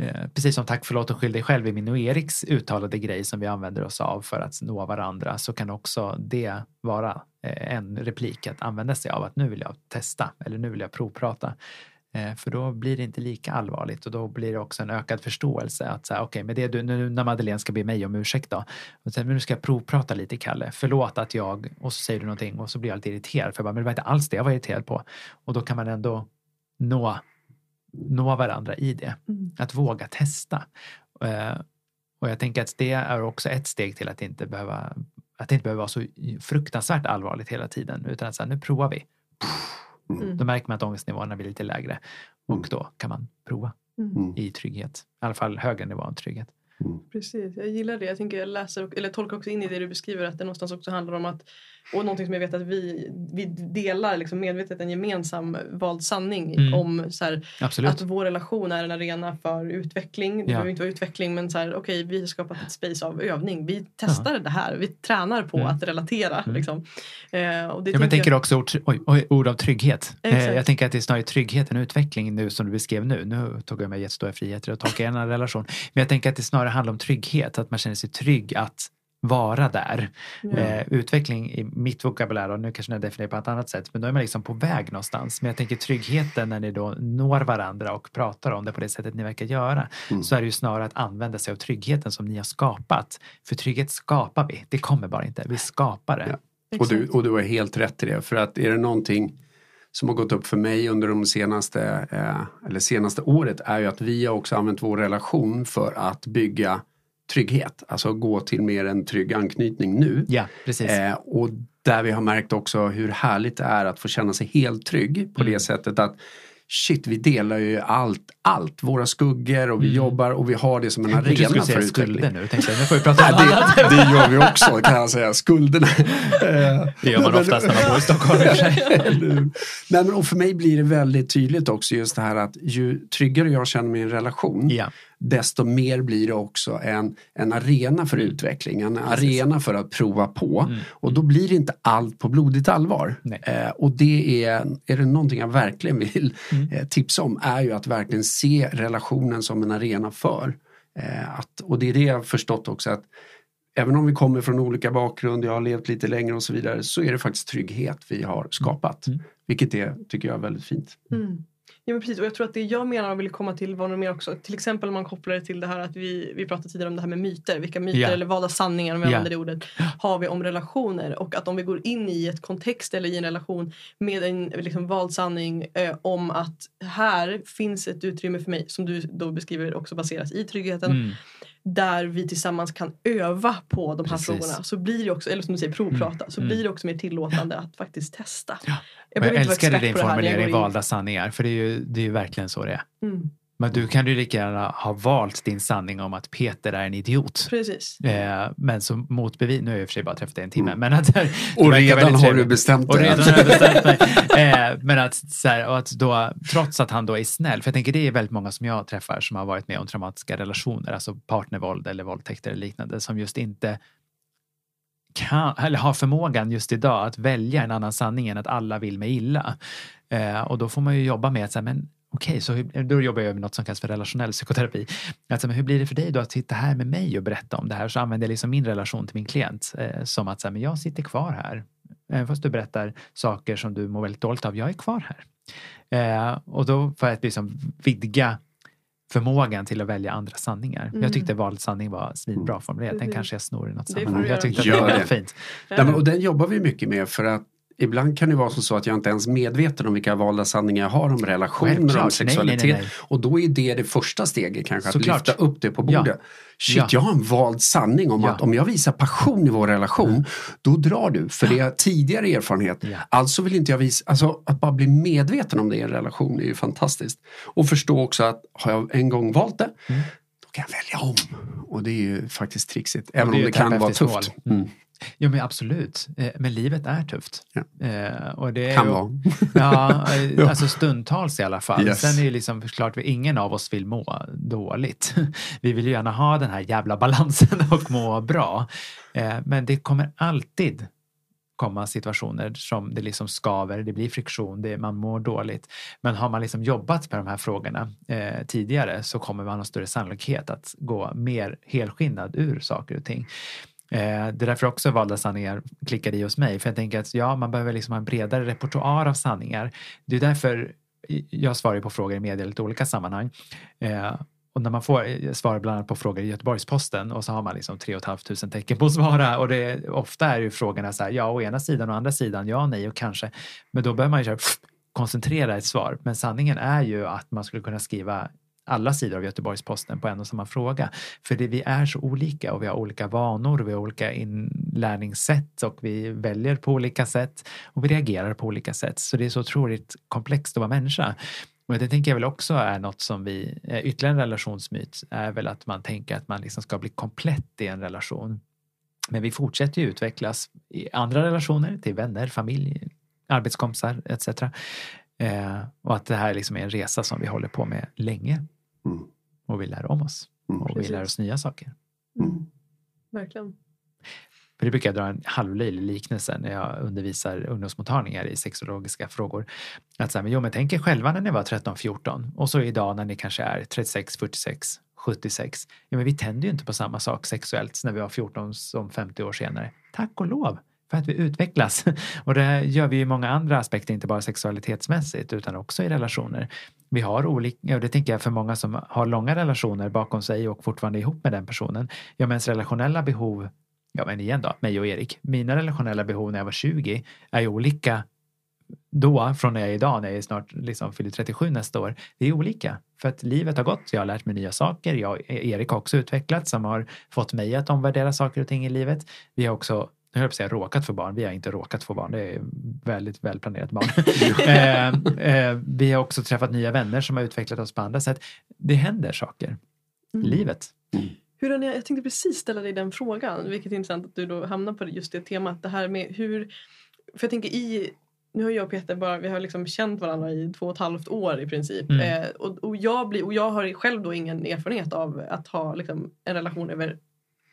Eh, precis som tack, förlåt och skyll dig själv i min och Eriks uttalade grej som vi använder oss av för att nå varandra så kan också det vara eh, en replik att använda sig av att nu vill jag testa eller nu vill jag provprata. Eh, för då blir det inte lika allvarligt och då blir det också en ökad förståelse att säga okej, men det du nu när Madeleine ska be mig om ursäkt då. Och sen, men nu ska jag provprata lite Kalle. Förlåt att jag och så säger du någonting och så blir jag lite irriterad för jag bara, men det var inte alls det jag var irriterad på. Och då kan man ändå nå, nå varandra i det. Mm. Att våga testa. Eh, och jag tänker att det är också ett steg till att inte behöva att det inte behöver vara så fruktansvärt allvarligt hela tiden utan att säga, nu provar vi. Mm. Då märker man att ångestnivåerna blir lite lägre och Mm. då kan man prova Mm. i trygghet. I alla fall högre nivå av trygghet. Precis, jag gillar det. Jag, tänker jag läser, eller tolkar också in i det du beskriver att det någonstans också handlar om att och någonting som jag vet att vi, vi delar liksom medvetet en gemensam vald sanning Mm. om så här, att vår relation är en arena för utveckling. Det Ja. behöver inte vara utveckling men så här, okej vi har skapat ett space av övning. Vi testar det här. Vi tränar på Mm. att relatera. Mm. Liksom. Eh, och det Ja, men tänker tänker också ord, oj, oj, ord av trygghet. Eh, jag tänker att det är snarare trygghet än utveckling nu som du beskrev nu. Nu tog jag mig jättestora friheter att tolka en relation. Men jag tänker att det snarare handlar om trygghet, att man känner sig trygg att vara där. Ja. Eh, utveckling i mitt vokabulär, och nu kanske jag definierar på ett annat sätt, men då är man liksom på väg någonstans. Men jag tänker tryggheten när ni då når varandra och pratar om det på det sättet ni verkar göra, Mm. så är det ju snarare att använda sig av tryggheten som ni har skapat. För trygghet skapar vi, det kommer bara inte, vi skapar det. Ja. Och du, och du har helt rätt i det. För att är det någonting som har gått upp för mig under de senaste, eh, eller senaste året är ju att vi har också använt vår relation för att bygga trygghet. Alltså gå till mer en trygg anknytning nu. Ja, precis. Eh, och där vi har märkt också hur härligt det är att få känna sig helt trygg på Mm. det sättet att shit, vi delar ju allt, allt, våra skuggor och vi Mm. jobbar och vi har det som en Jag arena skulle för utveckling. skulder nu. Tänkte jag, nu får vi prata om annat. det, det gör vi också kan jag säga, skulderna. Det gör man men- oftast när man bor i Stockholm. i sig. Nej, men och för mig blir det väldigt tydligt också just det här att ju tryggare jag känner mig i en relation Ja, desto mer blir det också en, en arena för utveckling, en Precis. arena för att prova på. Mm. Och då blir det inte allt på blodigt allvar. Eh, och det är, är det någonting jag verkligen vill Mm. eh, tipsa om är ju att verkligen se relationen som en arena för. Eh, att, och det är det jag förstått också att även om vi kommer från olika bakgrund, jag har levt lite längre och så vidare, så är det faktiskt trygghet vi har skapat. Mm. Vilket är, tycker jag är väldigt fint. Mm. Ja men precis och jag tror att det jag menar och vill komma till var nog mer också till exempel om man kopplar det till det här att vi, vi pratade tidigare om det här med myter. Vilka myter Ja. eller valda sanningar om jag Ja. använder det ordet har vi om relationer och att om vi går in i ett kontext eller i en relation med en liksom, vald sanning eh, om att här finns ett utrymme för mig som du då beskriver också baseras i tryggheten mm. där vi tillsammans kan öva på de här Precis. frågorna så blir det också, eller som du säger provprata, så Mm. blir det också mer tillåtande att faktiskt testa. Ja. Jag Och jag älskade din formulering valda sanningar, för det är ju, det är ju verkligen så det är. Mm. Men du kan ju lika gärna ha valt din sanning om att Peter är en idiot. Precis. Eh, men som motbevis, nu har jag i och för sig bara träffat dig en timme, Mm. men att... Och redan har du bestämt Och det. redan har jag bestämt mig. Eh, men att, så här, och att då, trots att han då är snäll, för jag tänker det är väldigt många som jag träffar som har varit med om traumatiska relationer, alltså partnervåld eller våldtäkter eller liknande, som just inte kan, eller har förmågan just idag att välja en annan sanning än att alla vill mig illa. Eh, och då får man ju jobba med att säga, men okej, så hur, då jobbar jag med något som kallas för relationell psykoterapi. Alltså, men hur blir det för dig då att sitta här med mig och berätta om det här? Så använder jag liksom min relation till min klient eh, som att säga, men jag sitter kvar här. Även fast du berättar saker som du mår väldigt dåligt av, jag är kvar här. Eh, och då för att liksom vidga förmågan till att välja andra sanningar. Mm. Jag tyckte valet sanning var svinbra formulerat. Den Precis. kanske jag snor i något sammanhang. Jag tyckte att det var fint. Men, och den jobbar vi mycket med för att ibland kan det vara som så att jag inte ens är medveten om vilka valda sanningar jag har om relationer och om sexualitet. nej, nej, nej. Och då är det det första steget kanske, att Såklart. lyfta upp det på Ja. bordet. Shit, Ja. jag har en vald sanning om Ja. att om jag visar passion i vår relation, då drar du. För det är tidigare erfarenhet. Ja. Alltså vill inte jag visa, alltså att bara bli medveten om det i en relation är ju fantastiskt. Och förstå också att har jag en gång valt det, Mm. då kan jag välja om. Och det är ju faktiskt trixigt, även om det kan vara tufft. Mm. Ja men absolut. Eh, Men livet är tufft. Ja. Eh, Och det Kan ju- vara. Ja, eh, Ja. alltså stundtals i alla fall. Yes. Sen är det ju liksom klart, ingen av oss vill må dåligt. Vi vill ju gärna ha den här jävla balansen och må bra. Men det kommer alltid komma situationer som det liksom skaver, det blir friktion, det, man mår dåligt. Men har man liksom jobbat med de här frågorna eh, tidigare så kommer man ha större sannolikhet att gå mer helskinnad ur saker och ting. Eh, det är därför också valda sanningar klickar i hos mig. För jag tänker att ja, man behöver liksom ha en bredare repertoar av sanningar. Det är därför jag svarar på frågor i media i lite olika sammanhang. Eh, och när man får eh, svar bland annat på frågor i Göteborgs-Posten och så har man liksom 3 500 tecken på att svara och det, ofta är ju frågorna så här, ja å ena sidan och å andra sidan, ja nej och kanske. Men då behöver man ju så här, pff, koncentrera ett svar. Men sanningen är ju att man skulle kunna skriva alla sidor av Göteborgs-Posten på en och samma fråga. För det, vi är så olika och vi har olika vanor, vi har olika inlärningssätt och vi väljer på olika sätt och vi reagerar på olika sätt. Så det är så otroligt komplext att vara människa. Och det tänker jag väl också är något som vi, eh, ytterligare en relationsmyt är väl att man tänker att man liksom ska bli komplett i en relation. Men vi fortsätter ju utvecklas i andra relationer till vänner, familj, arbetskompisar etc. Eh, och att det här liksom är en resa som vi håller på med länge. Mm. Och vi lär om oss. Mm. Och vi Precis. lär oss nya saker. Mm. Verkligen. För det brukar jag dra en halvlöjlig liknelse när jag undervisar ungdomsmottagningar i sexologiska frågor. Att så här, men jo, men tänk er själva när ni var 13-14 och så idag när ni kanske är 36, 46, 76. Ja, men vi tänder ju inte på samma sak sexuellt när vi var 14 som 50 år senare. Tack och lov för att vi utvecklas. Och det gör vi i många andra aspekter, inte bara sexualitetsmässigt utan också i relationer. Vi har olika, och det tänker jag för många som har långa relationer bakom sig och fortfarande ihop med den personen. Ja, men ens relationella behov ja men igen då, mig och Erik. Mina relationella behov när jag var 20 är ju olika då från när jag är idag när jag är snart liksom fyller 37 nästa år. Det är olika för att livet har gått. Jag har lärt mig nya saker. Jag, e-, Erik har också utvecklats som har fått mig att omvärdera saker och ting i livet. Vi har också nu höll jag på att säga råkat få barn. Vi har inte råkat få barn. Det är väldigt välplanerat barn. eh, eh, vi har också träffat nya vänner som har utvecklat oss på andra sätt. Det händer saker i Mm. livet. Hur har ni, jag tänkte precis ställa dig den frågan, vilket är intressant att du då hamnar på just det temat. Det här med hur, för jag tänker i, nu har jag och Peter bara, vi har liksom känt varandra i två och ett halvt år i princip. Mm. Eh, och, och, jag blir, och jag har själv då ingen erfarenhet av att ha liksom, en relation över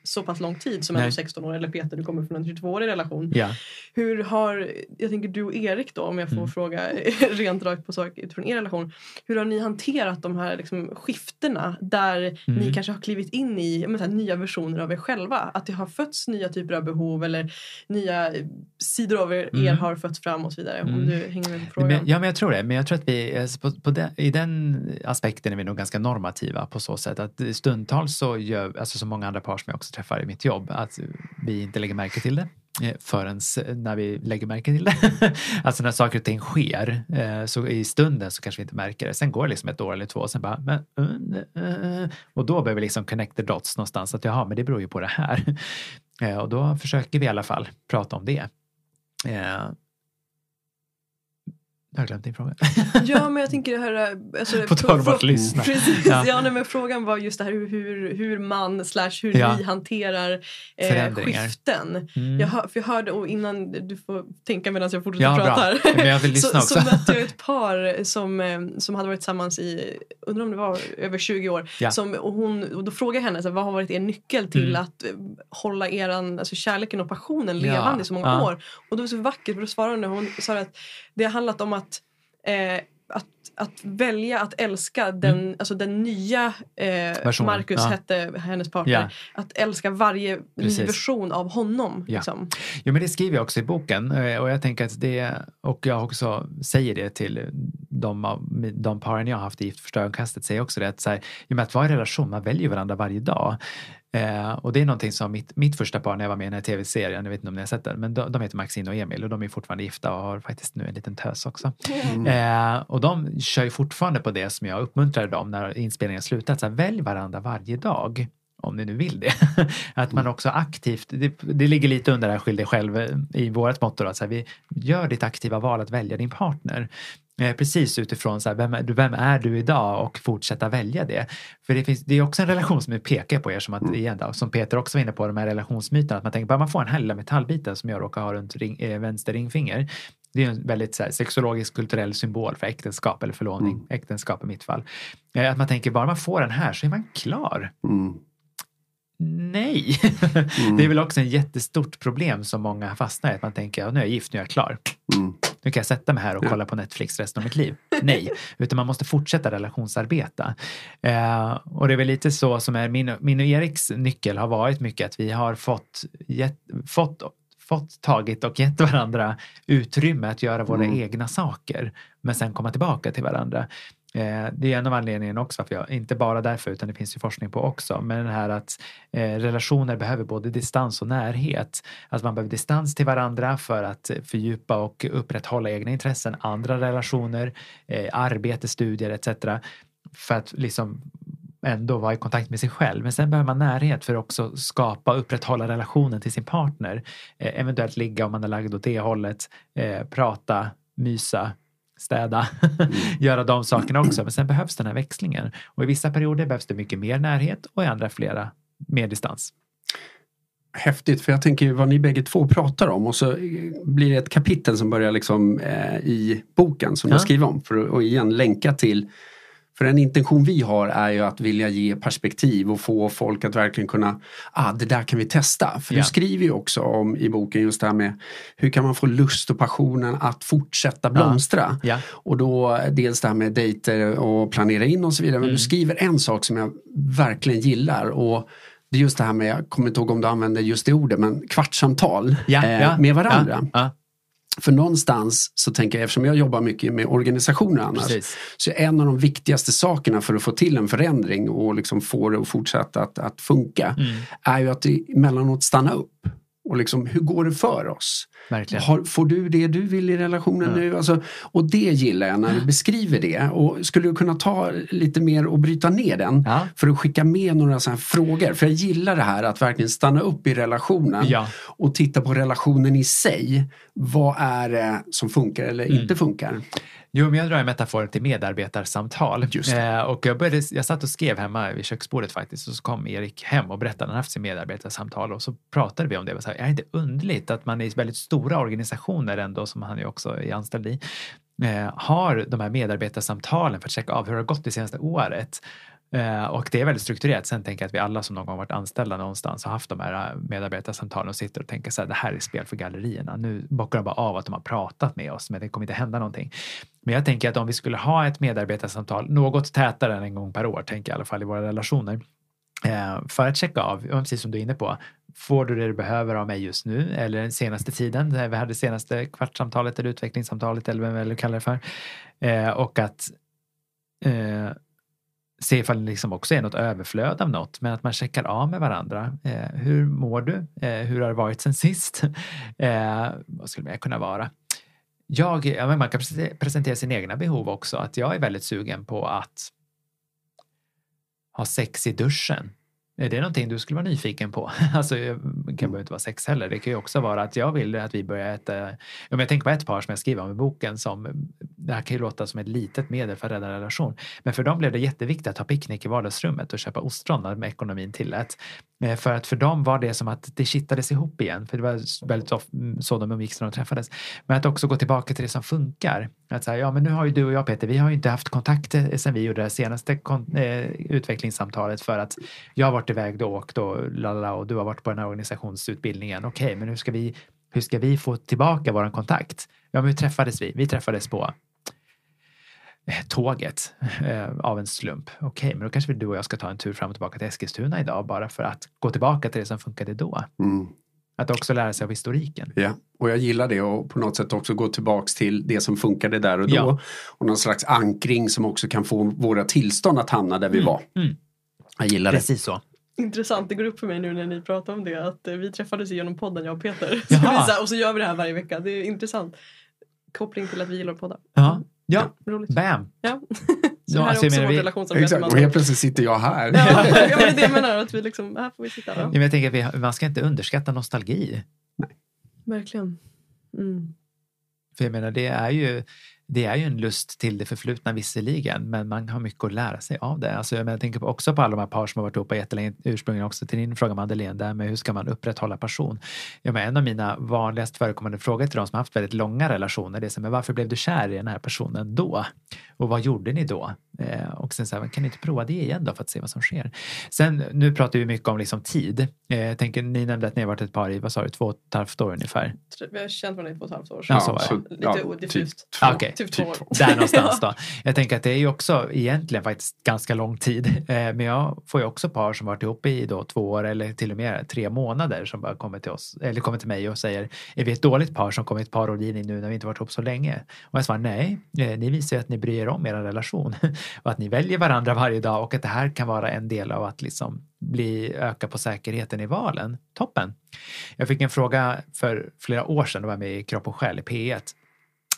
så pass lång tid som Nej. ändå 16 år eller Peter du kommer från en 22-årig relation. Ja. Hur har, jag tänker du och Erik då om jag får Mm. fråga rent rakt på sak utifrån er relation. Hur har ni hanterat de här liksom, skiftena där ni Mm. kanske har klivit in i så här, nya versioner av er själva? Att det har fötts nya typer av behov eller nya eh, sidor av er, er Mm. har fötts fram och så vidare. Om Mm. du hänger med på frågan. Men, ja, men jag tror det. Men jag tror att vi, alltså, på, på den, i den aspekten är vi nog ganska normativa på så sätt att stundtals så gör, alltså som många andra par som jag också träffar i mitt jobb, att vi inte lägger märke till det eh, förrän när vi lägger märke till det. alltså när saker och ting sker, eh, så i stunden så kanske vi inte märker det. Sen går det liksom ett år eller två och sen bara, men, uh, uh, och då behöver vi liksom connect the dots någonstans. Att jaha, men det beror ju på det här. Och då försöker vi i alla fall prata om det. Jag har glömt din fråga. Ja, men jag tänker det här... Alltså, På tal om att lyssna. Precis, Ja. ja. nej, men frågan var just det här hur, hur, hur man slash hur Ja. ni hanterar eh, skiften. Mm. Jag, hör, för jag hörde, och innan du får tänka medan jag fortsätter Ja, prata bra. här. Men jag vill lyssna så, också. så mötte jag ett par som, eh, som hade varit tillsammans i, undrar om det var över 20 år. Ja. Som, och, hon, och då frågade jag henne, så här, vad har varit er nyckel till Mm. att eh, hålla eran, alltså kärleken och passionen Ja, levande i så många ja. år? Och det var så vackert, för då svarade hon, hon sa att det har handlat om att eh, att, att välja att älska den, alltså den nya eh, Mm. Marcus ja. hette hennes partner. Ja. Att älska varje Precis. version av honom. Ja. Liksom. Jo, men det skriver jag också i boken eh, och jag tänker att det och jag också säger det till de, av, de paren jag har haft i Gift ögonkastet säger också det att, så här, i och med att vara i relation, man väljer varandra varje dag. Eh, och det är någonting som mitt, mitt första par när jag var med i den här tv-serien, jag vet inte om ni har sett den, men de, de heter Maxine och Emil och de är fortfarande gifta och har faktiskt nu en liten tös också. Eh, och de kör ju fortfarande på det som jag uppmuntrade dem när inspelningen slutat, så här, välj varandra varje dag om ni nu vill det. att man också aktivt, det, det ligger lite under det här skyll dig själv eh, i vårt motto, att så här, vi gör ditt aktiva val att välja din partner. Eh, precis utifrån så här, vem, är, du- vem är du idag och fortsätta välja det. För det, finns, det är också en relation som pekar på er som att, igen då, som Peter också var inne på, de här relationsmyterna, att man tänker bara man får den här lilla metallbiten som jag råkar ha runt ring, eh, vänster ringfinger. Det är en väldigt så här, sexologisk kulturell symbol för äktenskap eller förlovning, äktenskap i mitt fall. Eh, att man tänker bara man får den här så är man klar. Mm. Nej, det är väl också en jättestort problem som många fastnar i. Att man tänker, ja, nu är jag gift, nu är jag klar. Mm. Nu kan jag sätta mig här och kolla på Netflix resten av mitt liv. Nej, utan man måste fortsätta relationsarbeta. Eh, och det är väl lite så som är min, min och Eriks nyckel har varit mycket att vi har fått, gett, fått fått tagit och gett varandra utrymme att göra våra Mm. egna saker men sen komma tillbaka till varandra. Eh, det är en av anledningarna också för jag, inte bara därför utan det finns ju forskning på också, men det här att eh, relationer behöver både distans och närhet. Att man behöver distans till varandra för att fördjupa och upprätthålla egna intressen, andra relationer, eh, arbete, studier etc. För att liksom ändå vara i kontakt med sig själv. Men sen behöver man närhet för att också skapa och upprätthålla relationen till sin partner. Eh, eventuellt ligga om man är lagd åt det hållet, eh, prata, mysa, städa, göra de sakerna också. Men sen behövs den här växlingen. Och i vissa perioder behövs det mycket mer närhet och i andra flera mer distans. Häftigt, för jag tänker vad ni bägge två pratar om och så blir det ett kapitel som börjar liksom eh, i boken som Ja. jag skriver om för att och igen länka till för en intention vi har är ju att vilja ge perspektiv och få folk att verkligen kunna, ah det där kan vi testa. För Ja. du skriver ju också om i boken just det här med hur kan man få lust och passionen att fortsätta blomstra. Ja. Och då dels det här med dejter och planera in och så vidare. Men Mm. du skriver en sak som jag verkligen gillar och det är just det här med, jag kommer inte ihåg om du använder just det ordet, men kvartssamtal Ja, eh, med varandra. För någonstans så tänker jag, eftersom jag jobbar mycket med organisationer annars, precis. så är en av de viktigaste sakerna för att få till en förändring och liksom få det att fortsätta att, att funka, Mm, är ju att emellanåt stanna upp. Och liksom, hur går det för oss? Har, får du det du vill i relationen Ja. nu? Alltså, och det gillar jag när du beskriver det. Och skulle du kunna ta lite mer och bryta ner den? Ja. För att skicka med några sådana frågor. För jag gillar det här att verkligen stanna upp i relationen Ja. och titta på relationen i sig. Vad är det som funkar eller Mm. inte funkar? Jo, men jag drar en metafor till medarbetarsamtal. Just. Eh, och jag, började, jag satt och skrev hemma vid köksbordet faktiskt och så kom Erik hem och berättade att han haft sin medarbetarsamtal och så pratade vi om det. Och så här, är det inte underligt att man i väldigt stora organisationer ändå, som han ju också är anställd i, eh, har de här medarbetarsamtalen för att checka av hur det har gått det senaste året. Eh, och det är väldigt strukturerat. Sen tänker jag att vi alla som någon gång varit anställda någonstans har haft de här eh, medarbetarsamtalen och sitter och tänker så här, det här är spel för gallerierna. Nu bockar de bara av att de har pratat med oss, men det kommer inte hända någonting. Men jag tänker att om vi skulle ha ett medarbetarsamtal något tätare än en gång per år, tänker jag i alla fall i våra relationer, eh, för att checka av, precis som du är inne på, får du det du behöver av mig just nu eller den senaste tiden, När vi hade senaste kvartssamtalet eller utvecklingssamtalet eller vad vi kallar det för. Eh, och att eh, se ifall det liksom också är något överflöd av något, men att man checkar av med varandra. Eh, hur mår du? Eh, hur har det varit sen sist? Eh, vad skulle det kunna vara? Jag, ja, men man kan presentera sina egna behov också, att jag är väldigt sugen på att ha sex i duschen. Är det någonting du skulle vara nyfiken på? Alltså, det kan ju inte vara sex heller. Det kan ju också vara att jag vill att vi börjar äta... Om jag tänker på ett par som jag skriver om i boken som... Det här kan ju låta som ett litet medel för att rädda en relation. Men för dem blev det jätteviktigt att ha picknick i vardagsrummet och köpa ostron när ekonomin tillät. Eh, för att för dem var det som att det kittades ihop igen. För det var väldigt mm, så de umgicks när de träffades. Men att också gå tillbaka till det som funkar. Att säga, ja men nu har ju du och jag Peter, vi har ju inte haft kontakt eh, sen vi gjorde det senaste eh, utvecklingssamtalet för att jag har varit iväg och åkt och lalala och du har varit på den här organisationsutbildningen. Okej, men hur ska vi, hur ska vi få tillbaka vår kontakt? Ja, men hur träffades vi? Vi träffades på tåget eh, av en slump. Okej, men då kanske du och jag ska ta en tur fram och tillbaka till Eskilstuna idag bara för att gå tillbaka till det som funkade då. Mm. Att också lära sig av historiken. Ja, och jag gillar det och på något sätt också gå tillbaks till det som funkade där och då. Ja. Och någon slags ankring som också kan få våra tillstånd att hamna där vi Mm, var. mm. Jag gillar det. Precis så. Intressant, det går upp för mig nu när ni pratar om det att eh, vi träffades genom podden jag och Peter. Så och så gör vi det här varje vecka. Det är intressant. Koppling till att vi gillar att podda. Ja, ja. Roligt. bam. Ja. Så Ja, det här alltså, är också menar, vårt vi- relationsarbete. Exakt, och helt plötsligt sitter jag här. Ja, ja, men det är det jag menar. Att vi liksom, här får vi sitta. Ja, Ja. men jag tänker att vi, man ska inte underskatta nostalgi. Verkligen. Mm. För jag menar, det är ju, det är ju en lust till det förflutna visserligen, men man har mycket att lära sig av det. Alltså, jag, menar, jag tänker också på alla de här par som har varit ihop jättelänge, ursprungligen också till din fråga Madeleine, där med hur ska man upprätthålla passion? Jag menar, en av mina vanligast förekommande frågor till de som har haft väldigt långa relationer, det är så, men varför blev du kär i den här personen då? Och vad gjorde ni då? Eh, och sen så här, kan ni inte prova det igen då för att se vad som sker? Sen, nu pratar vi mycket om liksom tid. Eh, jag tänker, ni nämnde att ni har varit ett par i, vad sa du, två och ett halvt år ungefär? Vi har känt varandra i två och ett halvt år. Ja, så var det. så- Lite ja, diffust. Typ två. Ah, okej. Typ två år. Där någonstans då. Jag tänker att det är ju också egentligen faktiskt ganska lång tid. Eh, Men jag får ju också par som varit ihop i då två år eller till och med tre månader som bara kommer till oss eller kommer till mig och säger är vi ett dåligt par som kommit parrådgivning nu när vi inte varit ihop så länge? Och jag svarar nej, eh, ni visar ju att ni bryr er om er relation och att ni väljer varandra varje dag och att det här kan vara en del av att liksom bli, öka på säkerheten i valen. Toppen! Jag fick en fråga för flera år sedan, då var jag med i Kropp och själ i P1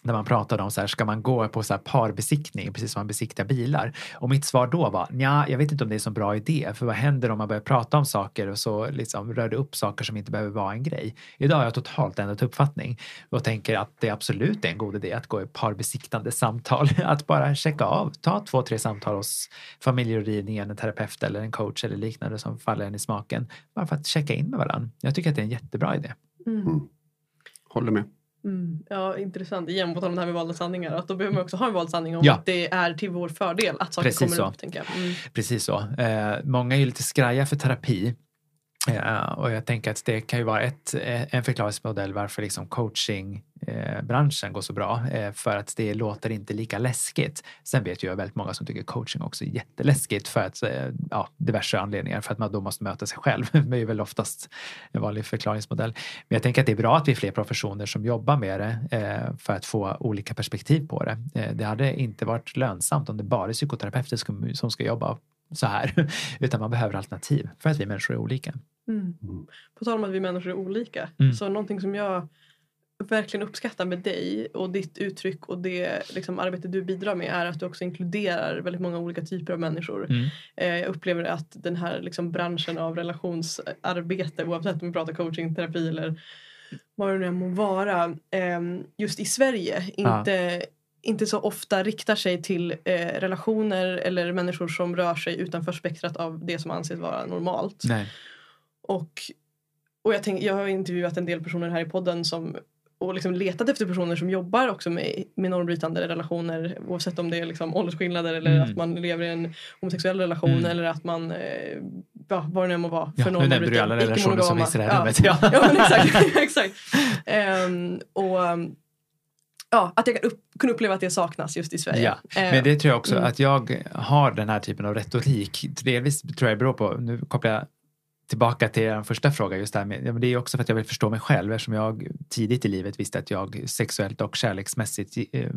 när man pratade om så här, ska man gå på så här parbesiktning, precis som man besiktar bilar? Och mitt svar då var, ja, jag vet inte om det är en så bra idé, för vad händer om man börjar prata om saker och så liksom rör det upp saker som inte behöver vara en grej? Idag har jag totalt ändrat uppfattning och tänker att det absolut är en god idé att gå i parbesiktande samtal, att bara checka av, ta två, tre samtal hos familjerådgivningen, en terapeut eller en coach eller liknande som faller en i smaken, bara för att checka in med varandra. Jag tycker att det är en jättebra idé. Mm. Håller med. Mm. Ja, intressant. Igen på tal om det här med valda sanningar. Att då behöver man också ha en vald sanning om Ja. att det är till vår fördel att saker Precis kommer så. upp. Tänker jag. Mm. Precis så. Eh, många är ju lite skraja för terapi. Ja, och jag tänker att det kan ju vara ett, eh, en förklaringsmodell varför liksom coachingbranschen eh, går så bra. För att det låter inte lika läskigt. Sen vet jag väldigt många som tycker coaching också är jätteläskigt för att, ja, diverse anledningar. För att man då måste möta sig själv. Det är väl oftast en vanlig förklaringsmodell. Men jag tänker att det är bra att vi är fler professioner som jobbar med det för att få olika perspektiv på det. Det hade inte varit lönsamt om det bara är psykoterapeuter som ska jobba så här. Utan man behöver alternativ för att vi människor är olika. Mm. Mm. På tal om att vi människor är olika. Mm. Så någonting som jag verkligen uppskattar med dig och ditt uttryck och det liksom, arbete du bidrar med är att du också inkluderar väldigt många olika typer av människor. Mm. Eh, jag upplever att den här liksom, branschen av relationsarbete oavsett om vi pratar coaching, terapi eller vad det nu än må vara eh, just i Sverige inte, inte så ofta riktar sig till eh, relationer eller människor som rör sig utanför spektrat av det som anses vara normalt. Nej. Och, och jag, tänk, jag har intervjuat en del personer här i podden som och liksom letat efter personer som jobbar också med, med normbrytande relationer oavsett om det är liksom åldersskillnader eller Mm. att man lever i en homosexuell relation Mm. eller att man, eh, ja, vad det nu må vara. Ja, nu nämnde du alla relationer som finns i det här rummet. Ja, ja men exakt. exakt. Ehm, och um, ja, att jag kan upp, kunna uppleva att det saknas just i Sverige. Ja, Ehm, Men det tror jag också Mm. att jag har den här typen av retorik. Delvis tror jag beror på, nu kopplar jag tillbaka till den första frågan just det här med, det är också för att jag vill förstå mig själv eftersom jag tidigt i livet visste att jag sexuellt och kärleksmässigt eh,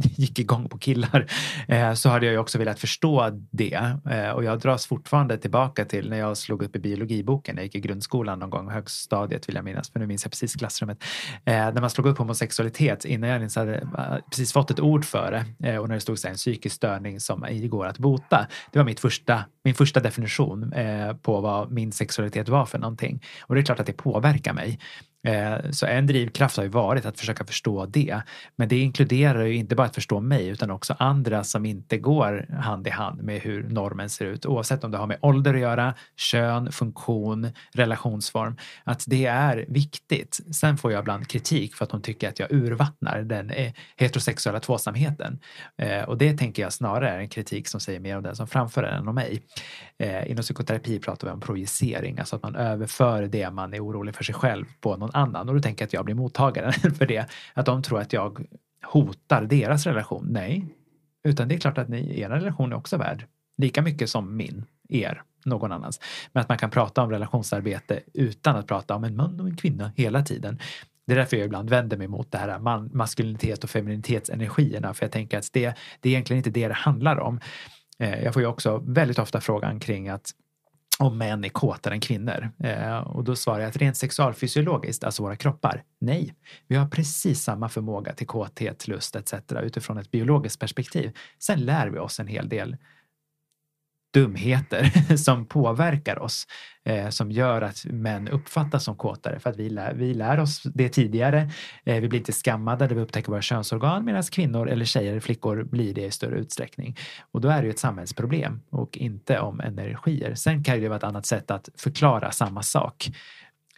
gick igång på killar eh, så hade jag ju också velat förstå det. Eh, och jag dras fortfarande tillbaka till när jag slog upp i biologiboken när jag gick i grundskolan någon gång, högstadiet vill jag minnas, för nu minns jag precis klassrummet. Eh, när man slog upp homosexualitet innan jag ens hade eh, precis fått ett ord för det eh, och när det stod så här, en psykisk störning som ej går att bota. Det var mitt första, min första definition eh, på vad min sexualitet var för någonting. Och det är klart att det påverkar mig. Eh, så en drivkraft har ju varit att försöka förstå det. Men det inkluderar ju inte bara att förstå mig utan också andra som inte går hand i hand med hur normen ser ut. Oavsett om det har med ålder att göra, kön, funktion, relationsform. Att det är viktigt. Sen får jag ibland kritik för att de tycker att jag urvattnar den eh, heterosexuella tvåsamheten. Eh, och det tänker jag snarare är en kritik som säger mer om den som framför den än om mig. Inom psykoterapi pratar vi om projicering, alltså att man överför det man är orolig för sig själv på någon annan och då tänker jag att jag blir mottagaren för det. Att de tror att jag hotar deras relation. Nej, utan det är klart att ni, er relation är också värd lika mycket som min, er, någon annans. Men att man kan prata om relationsarbete utan att prata om en man och en kvinna hela tiden. Det är därför jag ibland vänder mig mot det här man, maskulinitet och femininitetsenergierna För jag tänker att det, det är egentligen inte det det handlar om. Eh, jag får ju också väldigt ofta frågan kring att om män är kåtare än kvinnor. Eh, och då svarar jag att rent sexualfysiologiskt, alltså våra kroppar, nej. Vi har precis samma förmåga till kåthet, lust etc. utifrån ett biologiskt perspektiv. Sen lär vi oss en hel del dumheter som påverkar oss eh, som gör att män uppfattas som kåtare för att vi lär, vi lär oss det tidigare. Eh, vi blir inte skammade vi upptäcker våra könsorgan medan kvinnor eller tjejer flickor blir det i större utsträckning. Och då är det ju ett samhällsproblem och inte om energier. Sen kan det vara ett annat sätt att förklara samma sak.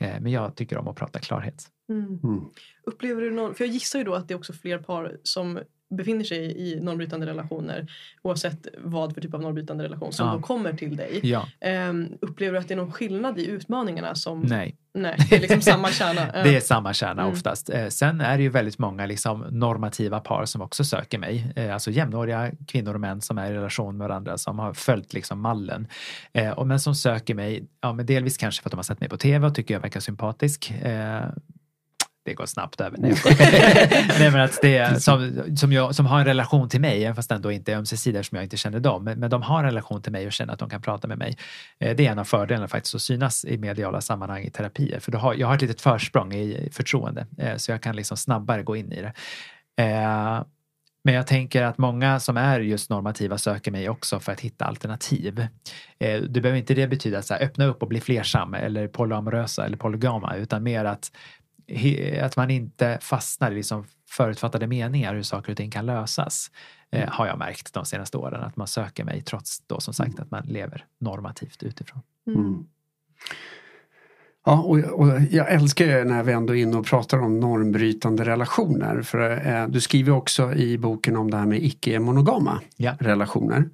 Eh, men jag tycker om att prata klarhet. Mm. Mm. Upplever du någon, för jag gissar ju då att det är också fler par som befinner sig i normbrytande relationer oavsett vad för typ av normbrytande relation som ja. då kommer till dig. Ja. Um, upplever du att det är någon skillnad i utmaningarna? Som, nej. nej. Det är liksom samma kärna? det är samma kärna mm. oftast. Eh, sen är det ju väldigt många liksom normativa par som också söker mig. Eh, alltså jämnåriga kvinnor och män som är i relation med varandra som har följt liksom mallen. Eh, och men som söker mig, ja, men delvis kanske för att de har sett mig på tv och tycker jag verkar sympatisk det går snabbt över. Nej, Nej men att det är, som, som, jag, som har en relation till mig, fast ändå inte ömsesidig som jag inte känner dem, men, men de har en relation till mig och känner att de kan prata med mig. Eh, det är en av fördelarna faktiskt att synas i mediala sammanhang i terapier, för då har, jag har ett litet försprång i förtroende, eh, så jag kan liksom snabbare gå in i det. Eh, men jag tänker att många som är just normativa söker mig också för att hitta alternativ. Det behöver inte det betyda att öppna upp och bli flersam eller polyamorösa eller polygama utan mer att att man inte fastnar i liksom förutfattade meningar hur saker och ting kan lösas. Eh, mm. har jag märkt de senaste åren att man söker mig trots då som sagt mm. att man lever normativt utifrån. Mm. mm. Ja, och, och, jag älskar ju när vi ändå är inne och pratar om normbrytande relationer. För eh, du skriver också i boken om det här med icke-monogama ja. relationer.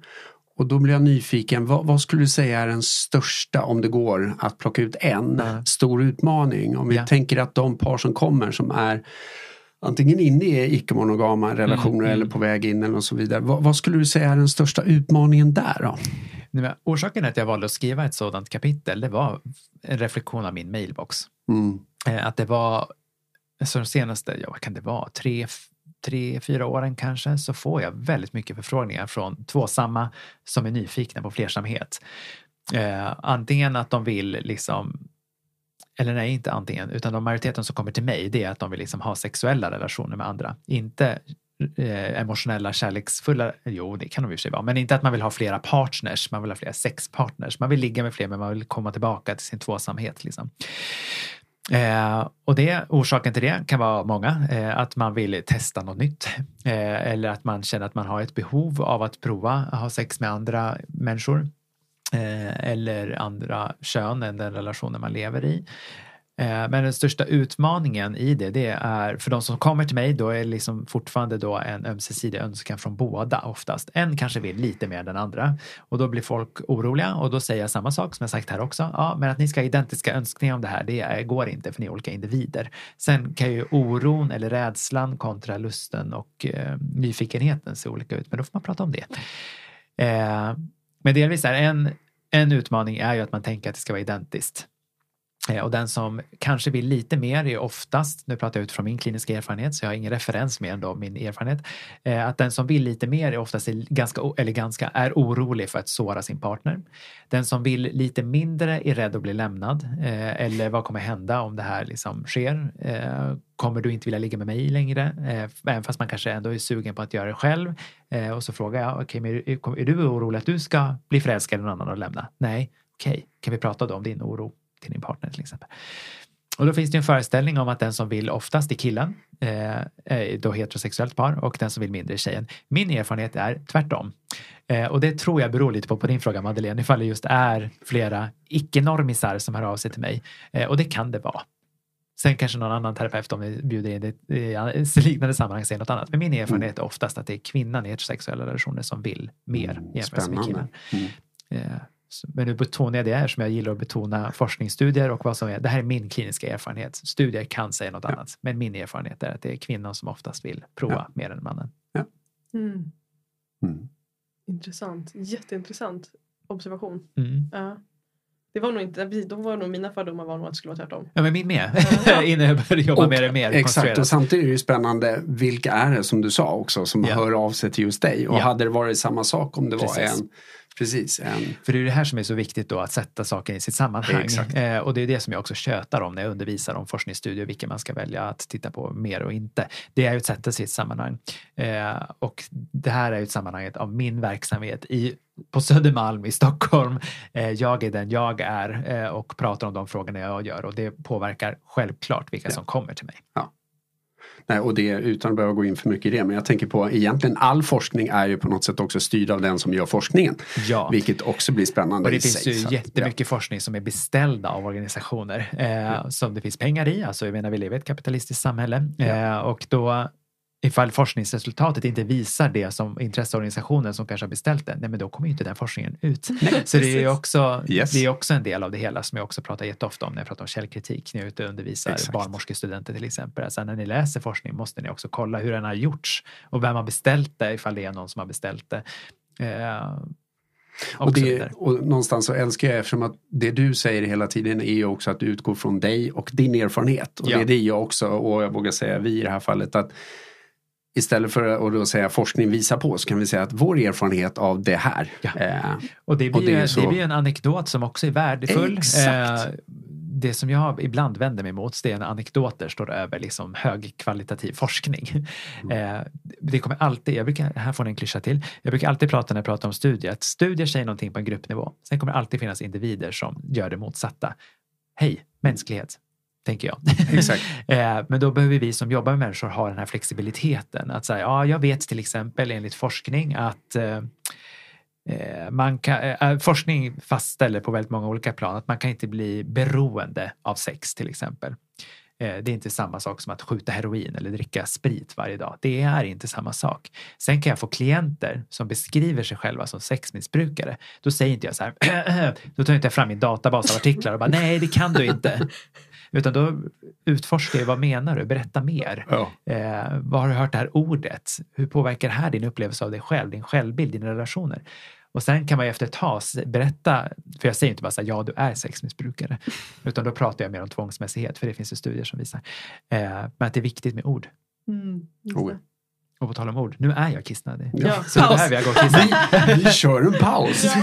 Och då blir jag nyfiken, vad, vad, skulle du säga är den största, om det går, att plocka ut en mm. stor utmaning? Om vi ja. tänker att de par som kommer som är antingen inne i icke-monogama relationer mm. eller mm. på väg in eller så vidare. Vad, vad, skulle du säga är den största utmaningen där då? Orsaken till att jag valde att skriva ett sådant kapitel, det var en reflektion av min mailbox. Mm. Eh, att det var, så de senaste, ja vad kan det vara, tre, tre, fyra åren kanske så får jag väldigt mycket förfrågningar från tvåsamma som är nyfikna på flersamhet. Eh, antingen att de vill liksom eller nej, inte antingen, utan de majoriteten som kommer till mig det är att de vill liksom ha sexuella relationer med andra. Inte eh, emotionella, kärleksfulla, jo det kan de i och för sig vara, men inte att man vill ha flera partners, man vill ha flera sexpartners. Man vill ligga med fler men man vill komma tillbaka till sin tvåsamhet. Liksom. Eh, och det, orsaken till det kan vara många. Eh, att man vill testa något nytt. Eh, eller att man känner att man har ett behov av att prova att ha sex med andra människor. Eh, eller andra kön än den relationen man lever i. Eh, men den största utmaningen i det, det är för de som kommer till mig, då är det liksom fortfarande då en ömsesidig önskan från båda oftast. En kanske vill lite mer än den andra och då blir folk oroliga och då säger jag samma sak som jag sagt här också. Ja, men att ni ska ha identiska önskningar om det här, det går inte för ni är olika individer. Sen kan ju oron eller rädslan kontra lusten och eh, nyfikenheten se olika ut, men då får man prata om det. Eh, men delvis är en, en utmaning är ju att man tänker att det ska vara identiskt. Eh, och den som kanske vill lite mer är oftast, nu pratar jag utifrån min kliniska erfarenhet så jag har ingen referens mer än då min erfarenhet, eh, att den som vill lite mer är oftast ganska, eller ganska, är orolig för att såra sin partner. Den som vill lite mindre är rädd att bli lämnad eh, eller vad kommer hända om det här liksom sker? Kommer du inte vilja ligga med mig längre? Även fast man kanske ändå är sugen på att göra det själv. Och så frågar jag, okej, men är, är du orolig att du ska bli förälskad i någon annan och lämna? Nej, okej, kan vi prata då om din oro till din partner till exempel? Och då finns det en föreställning om att den som vill oftast är killen, eh, är då heterosexuellt par och den som vill mindre är tjejen. Min erfarenhet är tvärtom. Eh, och det tror jag beror lite på, på din fråga Madeleine, ifall det just är flera icke-normisar som hör av sig till mig. Eh, och det kan det vara. Sen kanske någon annan terapeut om vi bjuder in det i liknande sammanhang säger något annat. Men min erfarenhet är oftast att det är kvinnan i heterosexuella relationer som vill mer Mm, jämfört med killen. Mm. Men nu betonar jag det här som jag gillar att betona forskningsstudier och vad som är, det här är min kliniska erfarenhet. Studier kan säga något annat, men min erfarenhet är att det är kvinnan som oftast vill prova Ja. mer än mannen. Mm. Mm. Intressant. Jätteintressant observation. Mm. Ja. Det var nog inte, då var nog mina fördomar var nog att det skulle vara tvärtom. Ja, men min med. Ja. Innan jag började jobba Och- med det mer Exakt, och samtidigt är det ju spännande vilka är det som du sa också som Ja. hör av sig till just dig. Och Ja. hade det varit samma sak om det var Precis. en, precis, en, För det är det här som är så viktigt då, att sätta saker i sitt sammanhang. Eh, och det är det som jag också tjötar om när jag undervisar om forskningsstudier, vilka man ska välja att titta på mer och inte. Det är ju att sätta ett sammanhang. Eh, och det här är ju ett sammanhang av min verksamhet i, på Södermalm i Stockholm. Eh, jag är den jag är eh, och pratar om de frågorna jag gör och det påverkar självklart vilka Ja. som kommer till mig. Nej, och det utan att behöva gå in för mycket i det. Men jag tänker på egentligen all forskning är ju på något sätt också styrd av den som gör forskningen. Ja. Vilket också blir spännande Och det finns sig. ju jättemycket forskning som är beställda av organisationer eh, som det finns pengar i. Alltså, jag menar, vi lever i ett kapitalistiskt samhälle eh, och då ifall forskningsresultatet inte visar det som intresseorganisationen som kanske har beställt det, nej men då kommer ju inte den forskningen ut. Så det är ju också, Yes. det är också en del av det hela som jag också pratar jätteofta om när jag pratar om källkritik, när jag är ute och undervisar Exakt. barnmorskestudenter till exempel. Alltså när ni läser forskning måste ni också kolla hur den har gjorts och vem har beställt det, ifall det är någon som har beställt det. Eh, och, Och, det, och någonstans så älskar jag eftersom att det du säger hela tiden är ju också att du utgår från dig och din erfarenhet. Och Ja. det är det jag också, och jag vågar säga vi i det här fallet, att istället för att då säga forskning visar på så kan vi säga att vår erfarenhet av det här. Ja. Eh, Och det blir, Och det är ju- det, så- blir en anekdot som också är värdefull. Exakt. Eh, det som jag ibland vänder mig mot det är när anekdoter står över liksom högkvalitativ forskning. Mm. Eh, det kommer alltid, jag brukar, här får ni en klyscha till, jag brukar alltid prata när jag pratar om studier, att studier säger någonting på en gruppnivå. Sen kommer det alltid finnas individer som gör det motsatta. Hej, mänsklighet, tänker jag. Exakt. Eh, Men då behöver vi som jobbar med människor ha den här flexibiliteten. Att säga, ja, jag vet till exempel enligt forskning att eh, eh, man kan, forskning fastställer på väldigt många olika plan att man kan inte bli beroende av sex till exempel. Eh, Det är inte samma sak som att skjuta heroin eller dricka sprit varje dag. Det är inte samma sak. Sen kan jag få klienter som beskriver sig själva som sexmissbrukare. Då säger inte jag så här, då tar jag inte fram min databas av artiklar och bara nej, det kan du inte. Utan då utforskar jag, vad menar du? Berätta mer. ja. Eh, vad har du hört det här ordet? Hur påverkar det här din upplevelse av dig själv, din självbild, dina relationer? Och sen kan man ju efter ett tag berätta, för jag säger inte bara så här, ja du är sexmissbrukare, utan då pratar jag mer om tvångsmässighet, för det finns ju studier som visar. Eh, men att det är viktigt med ord. Mm. Och på tal om ord, nu är jag kissnödig. Ja, Så nu behöver jag gå och kissa. Vi kör en paus.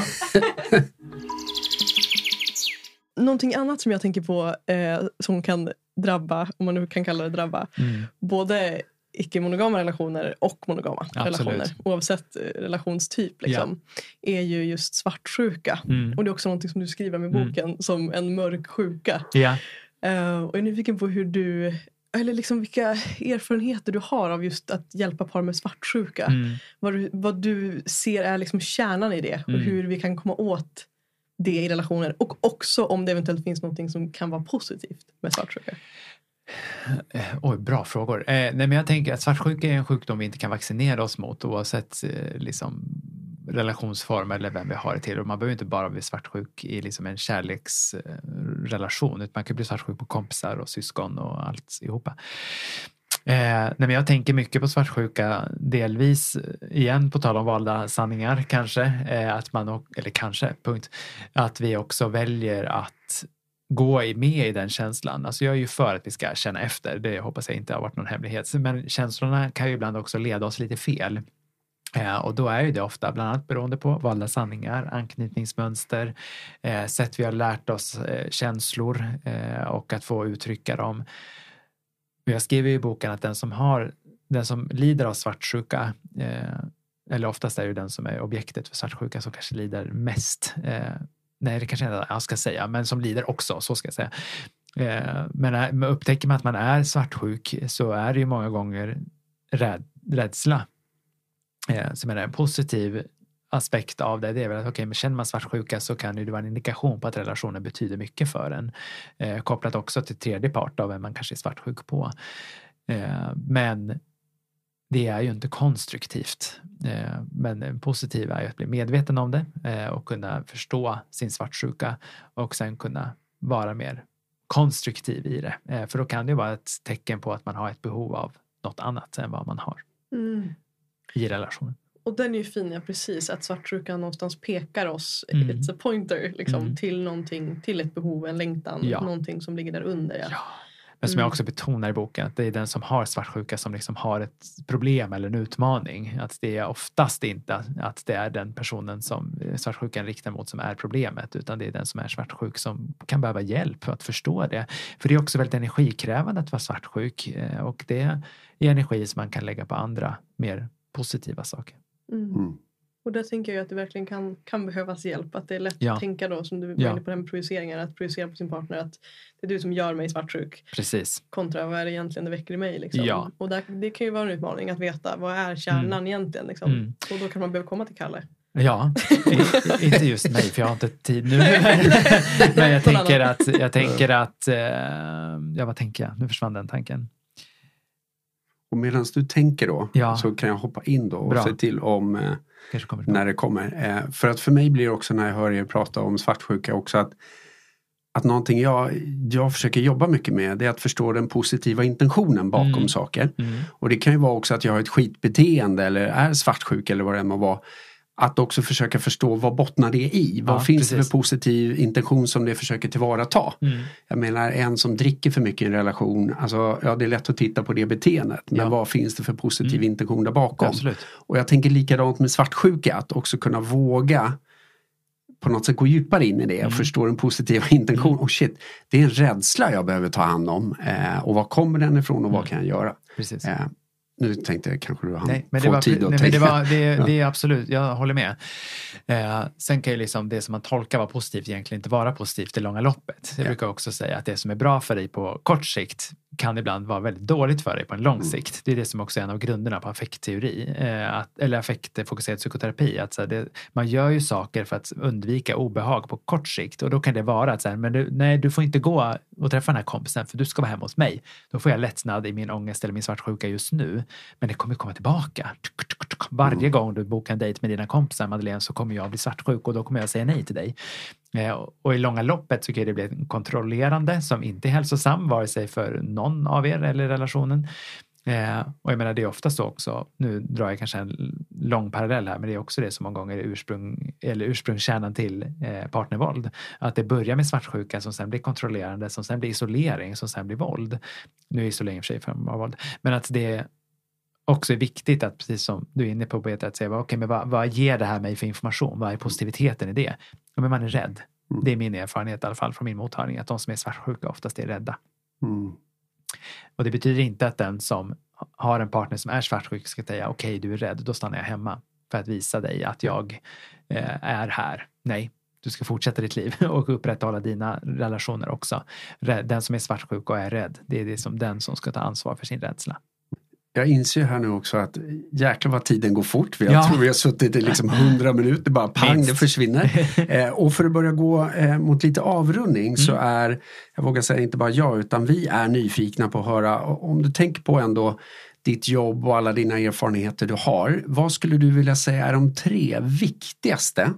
Någonting annat som jag tänker på eh, som kan drabba, om man nu kan kalla det drabba, Mm. både icke-monogama relationer och monogama Absolut. relationer, oavsett eh, relationstyp, liksom, är ju just svartsjuka. Mm. Och det är också någonting som du skriver med Mm. boken som en mörk sjuka. Ja. Eh, och jag är nyfiken på hur du, eller liksom vilka erfarenheter du har av just att hjälpa par med svartsjuka. Mm. Vad, du, vad du ser är liksom kärnan i det och Mm. hur vi kan komma åt det i relationer. Och också om det eventuellt finns någonting som kan vara positivt med svartsjuka. Eh, oj, bra frågor. Eh, nej, men jag tänker att svartsjuka är en sjukdom vi inte kan vaccinera oss mot oavsett eh, liksom, relationsform eller vem vi har det till. Och man behöver inte bara bli svartsjuk i liksom en kärleksrelation utan man kan bli svartsjuk på kompisar och syskon och alltihopa. Eh, nej, men jag tänker mycket på svartsjuka, delvis eh, igen på tal om valda sanningar kanske, eh, att man, eller kanske, punkt, att vi också väljer att gå med i den känslan. Alltså jag är ju för att vi ska känna efter. Det hoppas jag inte har varit någon hemlighet. Men känslorna kan ju ibland också leda oss lite fel. Eh, och då är ju det ofta bland annat beroende på valda sanningar, anknytningsmönster, eh, sätt vi har lärt oss eh, känslor och att få uttrycka dem. Jag skriver ju i boken att den som, har, den som lider av svartsjuka eller oftast är det den som är objektet för svartsjuka som kanske lider mest. Nej, det kanske inte jag ska säga, men som lider också, så ska jag säga. Eh, eh, men upptäcker man att man är svartsjuk så är det ju många gånger räd, rädsla. Eh, som är en positiv aspekt av det, det är väl att okay, men känner man svartsjuka så kan ju det vara en indikation på att relationen betyder mycket för en. Eh, kopplat också till tredje part av vem man kanske är svartsjuk på. Eh, men det är ju inte konstruktivt. Eh, Men det positiva är ju att bli medveten om det eh, och kunna förstå sin svartsjuka och sen kunna vara mer konstruktiv i det. Eh, För då kan det ju vara ett tecken på att man har ett behov av något annat än vad man har Mm. i relationen. Och den är ju fin, ja, precis. Att svartsjukan någonstans pekar oss, Mm. it's a pointer, liksom, Mm. till någonting, till ett behov, en längtan, Ja. någonting som ligger där under. Ja. Ja. Men som jag Mm. också betonar i boken, att det är den som har svartsjuka som liksom har ett problem eller en utmaning. Att det är oftast inte att det är den personen som svartsjukan riktar mot som är problemet, utan det är den som är svartsjuk som kan behöva hjälp för att förstå det. För det är också väldigt energikrävande att vara svartsjuk eh, och det är energi som man kan lägga på andra mer positiva saker. Mm. Mm. Och där tänker jag att det verkligen kan, kan behövas hjälp. Att det är lätt Ja. att tänka då, som du var inne på den projiceringen, att projicera på sin partner att det är du som gör mig svartsjuk Precis. kontra vad är det egentligen det väcker i mig. Liksom. Ja. Och där, det kan ju vara en utmaning att veta vad är kärnan egentligen. Liksom. Mm. Och då kan man behöva komma till Kalle. Ja, inte just mig för jag har inte tid nu. Men jag tänker att, jag tänker att, eh, ja vad tänker jag? Nu försvann den tanken. Och medan du tänker då Ja. så kan jag hoppa in då och Bra. se till om eh, när det kommer. Eh, för att för mig blir det också när jag hör er prata om svartsjuka också att att någonting jag, jag försöker jobba mycket med det är att förstå den positiva intentionen bakom Mm. saker. Mm. Och det kan ju vara också att jag har ett skitbeteende eller är svartsjuk eller vad det än må vara. Att också försöka förstå vad bottnar det i? Vad Ja, finns det precis. för positiv intention som det försöker tillvarata? Mm. Jag menar en som dricker för mycket i en relation, alltså ja det är lätt att titta på det beteendet. Men Ja. vad finns det för positiv Mm. intention där bakom? Absolut. Och jag tänker likadant med svartsjuka, att också kunna våga på något sätt gå djupare in i det och Mm. förstå den positiva intentionen. Och shit, det är en rädsla jag behöver ta hand om. Eh, och var kommer den ifrån och vad Mm. kan jag göra? Precis. Eh, nu tänkte jag kanske du hann Nej, men få var, tid att nej, men tänka. det, var, det, det är absolut, jag håller med. Eh, sen kan ju liksom det som man tolkar vara positivt egentligen inte vara positivt i långa loppet. Jag Ja. brukar också säga att det som är bra för dig på kort sikt kan ibland vara väldigt dåligt för dig på en lång Mm. sikt. Det är det som också är en av grunderna på affektteori, eh, att, eller affektfokuserad psykoterapi. Att så det, man gör ju saker för att undvika obehag på kort sikt och då kan det vara att så här, men du, nej, du får inte gå och träffa den här kompisen för du ska vara hemma hos mig. Då får jag lättnad i min ångest eller min svartsjuka just nu. Men det kommer komma tillbaka. Varje Mm. gång du bokar en dejt med dina kompisar, Madeleine, så kommer jag bli svartsjuk och då kommer jag säga nej till dig. Eh, Och i långa loppet så kan det bli en kontrollerande som inte är hälsosam, vare sig för någon av er eller relationen. Eh, och jag menar det är ofta så också, nu drar jag kanske en lång parallell här, men det är också det som många gånger är ursprung, eller ursprungskärnan till eh, partnervåld. Att det börjar med svartsjuka som sen blir kontrollerande, som sen blir isolering, som sen blir våld. Nu är isolering i och för sig form av våld, men att det också är viktigt att, precis som du är inne på, Peter, att säga vad, okay, men vad, vad ger det här mig för information? Vad är positiviteten i det? Ja, men man är rädd. Mm. Det är min erfarenhet i alla fall från min mottagning, att de som är svartsjuka oftast är rädda. Mm. Och det betyder inte att den som har en partner som är svartsjuk ska säga okej, du är rädd, då stannar jag hemma för att visa dig att jag eh, är här. Nej, du ska fortsätta ditt liv och upprätthålla dina relationer också. Den som är svartsjuk och är rädd, det är det som den som ska ta ansvar för sin rädsla. Jag inser här nu också att jäklar vad tiden går fort. Jag Ja. tror vi har suttit i liksom hundra minuter, bara pang Minst. det försvinner. Eh, och för att börja gå eh, mot lite avrundning så Mm. är, jag vågar säga inte bara jag utan vi är nyfikna på att höra om du tänker på ändå ditt jobb och alla dina erfarenheter du har. Vad skulle du vilja säga är de tre viktigaste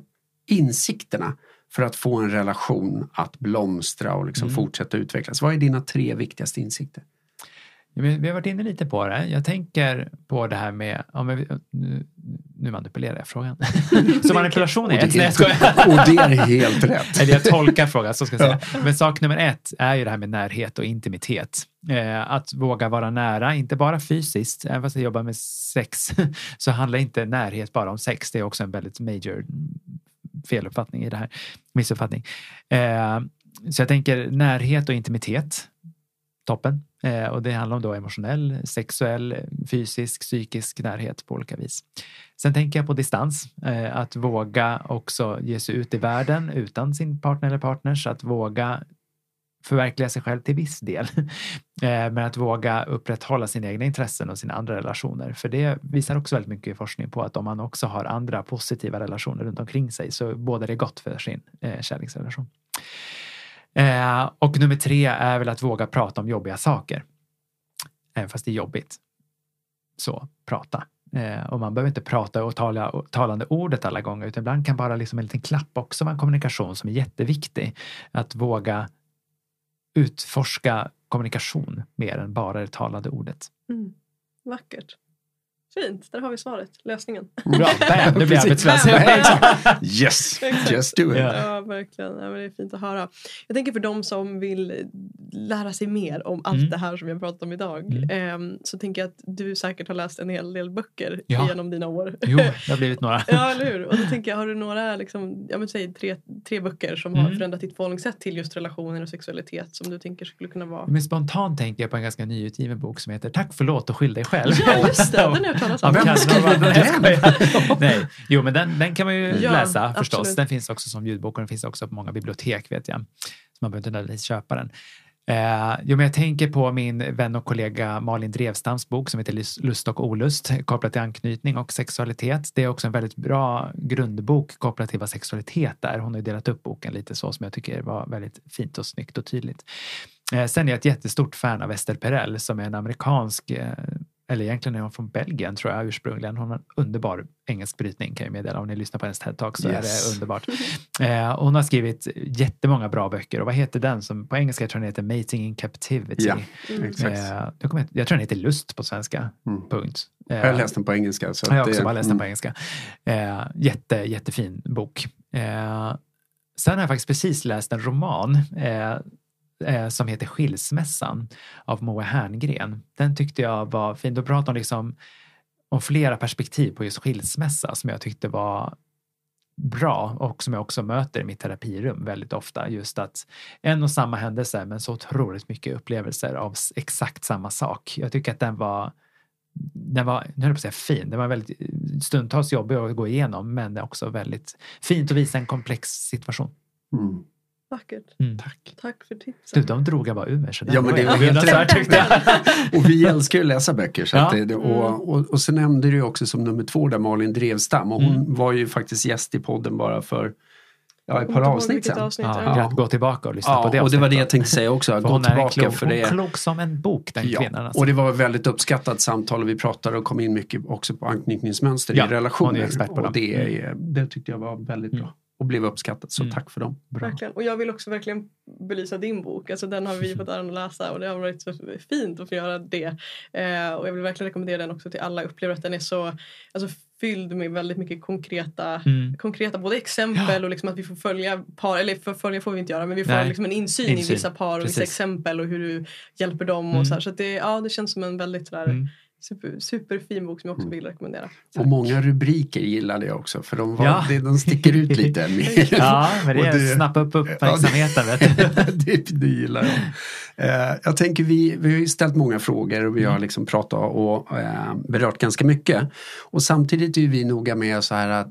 insikterna för att få en relation att blomstra och liksom Mm. fortsätta utvecklas? Vad är dina tre viktigaste insikter? Vi har varit inne lite på det. Jag tänker på det här med, ja, men nu, nu manipulerar jag frågan. Så manipulation är ett. Nej, jag. Och det är helt rätt. Eller jag tolkar frågan, så ska jag säga. Men sak nummer ett är ju det här med närhet och intimitet. Eh, att våga vara nära, inte bara fysiskt, även fast jag jobbar med sex, så handlar inte närhet bara om sex. Det är också en väldigt major feluppfattning i det här, missuppfattning. Eh, så jag tänker närhet och intimitet, toppen. Eh, och det handlar om då emotionell, sexuell, fysisk, psykisk närhet på olika vis. Sen tänker jag på distans, eh, att våga också ge sig ut i världen utan sin partner eller partners, att våga förverkliga sig själv till viss del. Eh, men att våga upprätthålla sina egna intressen och sina andra relationer. För det visar också väldigt mycket forskning på att om man också har andra positiva relationer runt omkring sig så bådar det gott för sin eh, kärleksrelation. Eh, och nummer tre är väl att våga prata om jobbiga saker. Även fast det är jobbigt. Så prata. Eh, och man behöver inte prata och tala talande ordet alla gånger utan ibland kan bara liksom en liten klapp också vara en kommunikation som är jätteviktig. Att våga utforska kommunikation mer än bara det talade ordet. Mm. Vackert. Fint, där har vi svaret, lösningen. Bra, bam, nu blir jag arbetslös. yes, just do it. Ja, verkligen. Ja, men det är fint att höra. Jag tänker för de som vill lära sig mer om allt mm. det här som vi har pratat om idag. Mm. Eh, så tänker jag att du säkert har läst en hel del böcker ja. genom dina år. Jo, det har blivit några. ja, eller hur. Och då tänker jag, har du några, liksom, jag säg tre, tre böcker som mm. har förändrat ditt förhållningssätt till just relationer och sexualitet som du tänker skulle kunna vara? Men spontant tänker jag på en ganska nyutgiven bok som heter Tack förlåt och skyll dig själv. Ja, just det. Den har talas om. Vem skriver den? Nej, jo men den, den kan man ju ja, läsa förstås. Absolut. Den finns också som ljudbok och den finns också på många bibliotek vet jag. Så man behöver inte nödvändigtvis köpa den. Eh, jo, men jag tänker på min vän och kollega Malin Drevstams bok som heter Lust och olust kopplat till anknytning och sexualitet. Det är också en väldigt bra grundbok kopplat till vad sexualitet är. Hon har ju delat upp boken lite så som jag tycker var väldigt fint och snyggt och tydligt. Eh, sen är jag ett jättestort fan av Esther Perel som är en amerikansk eh, eller egentligen är hon från Belgien tror jag ursprungligen. Hon har en underbar engelsk brytning kan jag meddela. Om ni lyssnar på hennes TED-talk så yes. är det underbart. Eh, hon har skrivit jättemånga bra böcker och vad heter den som på engelska tror jag den heter Mating in Captivity. Ja, mm. eh, jag, kommer, jag tror den heter Lust på svenska. Mm. Punkt. Eh, jag har läst den på engelska. Så jag har också bara läst den på mm. engelska. Eh, jätte, jättefin bok. Eh, sen har jag faktiskt precis läst en roman eh, som heter Skilsmässan av Moa Herngren. Den tyckte jag var fin. Då pratade hon liksom om flera perspektiv på just skilsmässa som jag tyckte var bra och som jag också möter i mitt terapirum väldigt ofta. Just att en och samma händelse men så otroligt mycket upplevelser av exakt samma sak. Jag tycker att den var den var, nu höll jag på att säga fin, den var väldigt stundtals jobbig att gå igenom men också väldigt fint att visa en komplex situation. Mm. Vackert. Mm. Tack. Tack för tipsen. Du, de drog jag bara ur mig. ja, men det var helt rätt. och vi älskar ju att läsa böcker. Så ja. det, och, mm. och, och sen nämnde du också som nummer två där Malin Drevstam och hon mm. var ju faktiskt gäst i podden bara för Ja, ett par avsnitt sen. Avsnitt, ja, ja. Gå tillbaka och lyssna ja, på det och det var det jag tänkte säga också. Gå tillbaka. Klok, för det är klok som en bok den ja, kvinnan. Alltså. Och det var ett väldigt uppskattat samtal och vi pratade och kom in mycket också på anknytningsmönster ja, i relationer. Hon är expert på och det, mm. det tyckte jag var väldigt bra. Och blev uppskattat. Så mm. tack för dem. Bra. Verkligen. Och jag vill också verkligen belysa din bok. Alltså, den har vi fått äran att läsa och det har varit så fint att få göra det. Eh, och jag vill verkligen rekommendera den också till alla. Jag upplever att den är så alltså, fylld med väldigt mycket konkreta, mm. konkreta både exempel ja. och liksom att vi får följa par, eller för följa får vi inte göra men vi får liksom en insyn, insyn, i vissa par och Precis. vissa exempel och hur du hjälper dem. Mm. Och så här. så det, ja, det känns som en väldigt sådär, mm super, superfin bok som jag också mm. vill rekommendera. Och många rubriker gillade jag också för de, var, ja. det, de sticker ut lite. ja, men det är det, snappa upp uppmärksamheten. Ja, det, det, det gillar jag. Uh, jag tänker vi, vi har ju ställt många frågor och vi har mm. liksom pratat och uh, berört ganska mycket. Och samtidigt är vi noga med så här att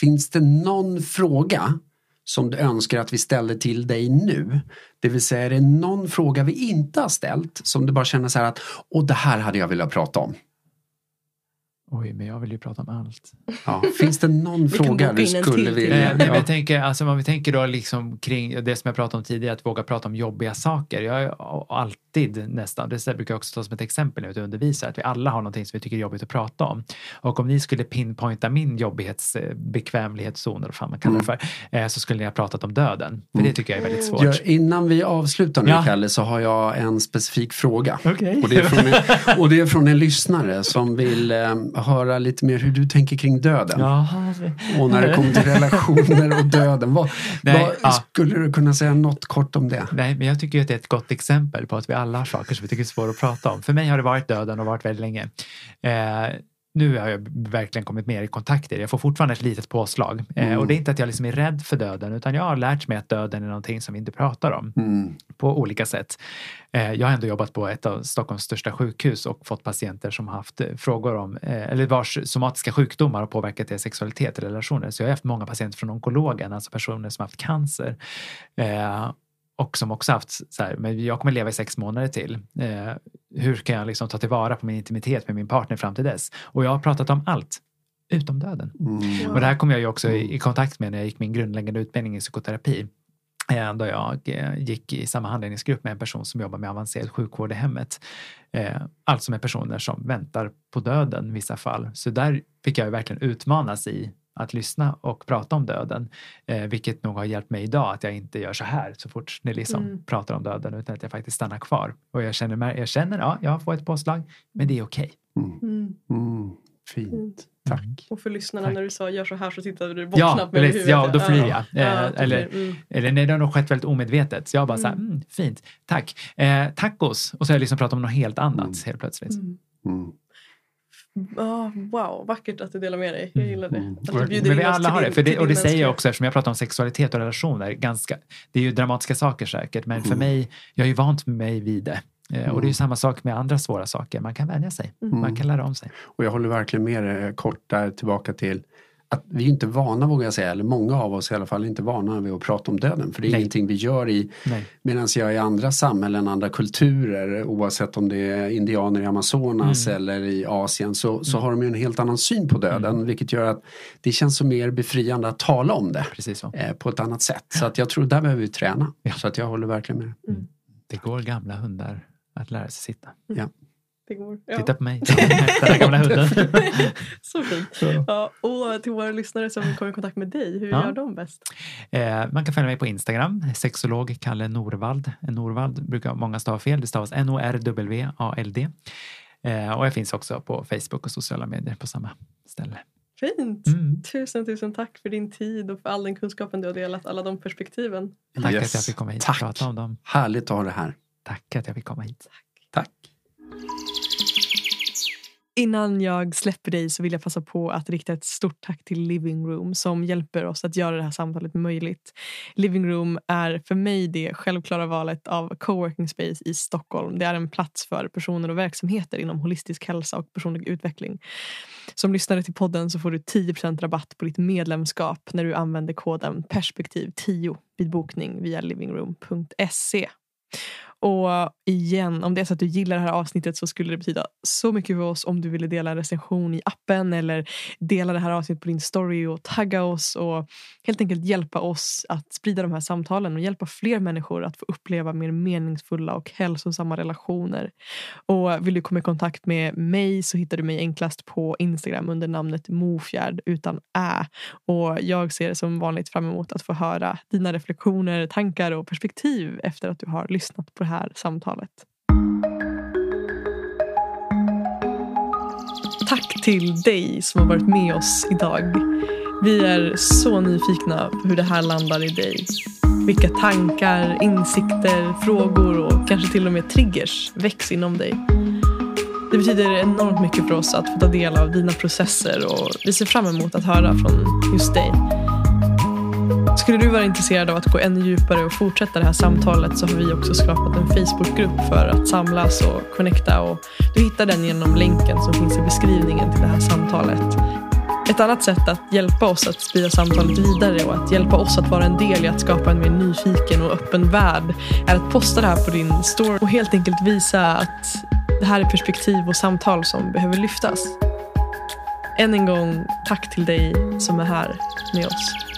finns det någon fråga som du önskar att vi ställer till dig nu? Det vill säga, är det någon fråga vi inte har ställt som du bara känner så här att och det här hade jag velat prata om? Oj, men jag vill ju prata om allt. Ja. Finns det någon fråga du skulle vilja... Eh, nej, jag tänker, alltså, om vi tänker då liksom kring det som jag pratade om tidigare, att våga prata om jobbiga saker. Jag är alltid nästan, det brukar jag också ta som ett exempel när jag undervisar, att vi alla har någonting som vi tycker är jobbigt att prata om. Och om ni skulle pinpointa min jobbighets bekvämlighetszon, eller vad fan man kallar det för, eh, så skulle ni ha pratat om döden. För det tycker jag är väldigt svårt. Ja, innan vi avslutar nu Ja. Kalle så har jag en specifik fråga. Okej. Och, det är från en, och det är från en lyssnare som vill eh, höra lite mer hur du tänker kring döden. Jaha. Och när det kommer till relationer och döden. Vad, Nej, vad, ja. Skulle du kunna säga något kort om det? Nej, men jag tycker att det är ett gott exempel på att vi alla har saker som vi tycker är svåra att prata om. För mig har det varit döden och varit väldigt länge. Eh, nu har jag verkligen kommit mer i kontakter. Jag får fortfarande ett litet påslag. Eh, Mm. och det är inte att jag liksom är rädd för döden, utan jag har lärt mig att döden är någonting som vi inte pratar om Mm. på olika sätt. Eh, jag har ändå jobbat på ett av Stockholms största sjukhus och fått patienter som haft eh, frågor om, eh, eller vars somatiska sjukdomar har påverkat deras sexualitet och relationer. Så jag har haft många patienter från onkologen, alltså personer som haft cancer. Och som också haft så här, men jag kommer leva i sex månader till. Eh, hur kan jag liksom ta tillvara på min intimitet med min partner fram till dess? Och jag har pratat om allt, utom döden. Mm. Och det här kom jag ju också i, i kontakt med när jag gick min grundläggande utbildning i psykoterapi. Eh, då jag eh, gick i samma handledningsgrupp med en person som jobbar med avancerad sjukvård i hemmet. Eh, alltså med personer som väntar på döden i vissa fall. Så där fick jag ju verkligen utmanas i att lyssna och prata om döden. Eh, vilket nog har hjälpt mig idag att jag inte gör så här så fort ni liksom Mm. pratar om döden utan att jag faktiskt stannar kvar. Och jag känner, jag känner ja, jag får ett påslag, men det är okej. Mm. Mm. Mm. Fint. Fint. Tack. Och för lyssnarna Tack. när du sa gör så här så tittade du Ja, bortknappt med eller- huvudet. ja, då flyr jag. Ja, Eh, då eller- mm. Eller nej, det har nog skett väldigt omedvetet. Så jag bara så här, Mm. mm, fint, tack. Eh, tacos. Och så har jag liksom pratat om något helt annat Mm. helt plötsligt. Mm. Mm. Ah, wow, vackert att du delar med dig. Jag gillar det. Mm. Att du bjuder Men in vi alla har det. För det och det säger jag också eftersom jag pratar om sexualitet och relationer. Ganska, det är ju dramatiska saker säkert, men för Mm. mig, jag är ju vant med mig vid det. Eh, Och det är ju Mm. samma sak med andra svåra saker. Man kan vänja sig. Mm. Man kan lära om sig. Och jag håller verkligen med dig kort där tillbaka till att vi är inte vana vågar jag säga, eller många av oss i alla fall är inte vana vid att prata om döden. För det är Nej. ingenting vi gör i, medan jag i andra samhällen, andra kulturer, oavsett om det är indianer i Amazonas Mm. eller i Asien, så, så har de ju en helt annan syn på döden. Vilket gör att det känns så mer befriande att tala om det Precis så. eh, på ett annat sätt. Så att jag tror där behöver vi träna. Ja. Så att jag håller verkligen med. Det går gamla hundar att lära sig sitta. Det går. Ja. Titta på mig. Den där gamla hunden. Så fint. Ja, och till våra lyssnare som kommer i kontakt med dig, hur Ja. gör de bäst? Eh, man kan följa mig på Instagram, sexolog Kalle Norvald. Norvald brukar många stava fel, det stavas N-O-R-W-A-L-D. Eh, och jag finns också på Facebook och sociala medier på samma ställe. Fint! Mm. Tusen, tusen tack för din tid och för all den kunskapen du har delat, alla de perspektiven. Tack Yes. att jag fick komma hit och Tack. prata om dem. Härligt att ha det här. Tack att jag fick komma hit. Tack. Innan jag släpper dig så vill jag passa på att rikta ett stort tack till Living Room som hjälper oss att göra det här samtalet möjligt. Living Room är för mig det självklara valet av coworking space i Stockholm. Det är en plats för personer och verksamheter inom holistisk hälsa och personlig utveckling. Som lyssnare till podden så får du 10% rabatt på ditt medlemskap när du använder koden perspektiv 10 vid bokning via livingroom.se. Och igen, om det är så att du gillar det här avsnittet så skulle det betyda så mycket för oss om du ville dela en recension i appen eller dela det här avsnittet på din story och tagga oss och helt enkelt hjälpa oss att sprida de här samtalen och hjälpa fler människor att få uppleva mer meningsfulla och hälsosamma relationer. Och vill du komma i kontakt med mig så hittar du mig enklast på Instagram under namnet Mofjärd utan ä. Och jag ser som vanligt fram emot att få höra dina reflektioner, tankar och perspektiv efter att du har lyssnat på det här samtalet. Tack till dig som har varit med oss idag. Vi är så nyfikna på hur det här landar i dig. Vilka tankar, insikter, frågor och kanske till och med triggers väcks inom dig. Det betyder enormt mycket för oss att få ta del av dina processer och vi ser fram emot att höra från just dig. Skulle du vara intresserad av att gå ännu djupare och fortsätta det här samtalet så har vi också skapat en Facebookgrupp för att samlas och connecta och du hittar den genom länken som finns i beskrivningen till det här samtalet. Ett annat sätt att hjälpa oss att sprida samtalet vidare och att hjälpa oss att vara en del i att skapa en mer nyfiken och öppen värld är att posta det här på din story och helt enkelt visa att det här är perspektiv och samtal som behöver lyftas. än en gång tack till dig som är här med oss.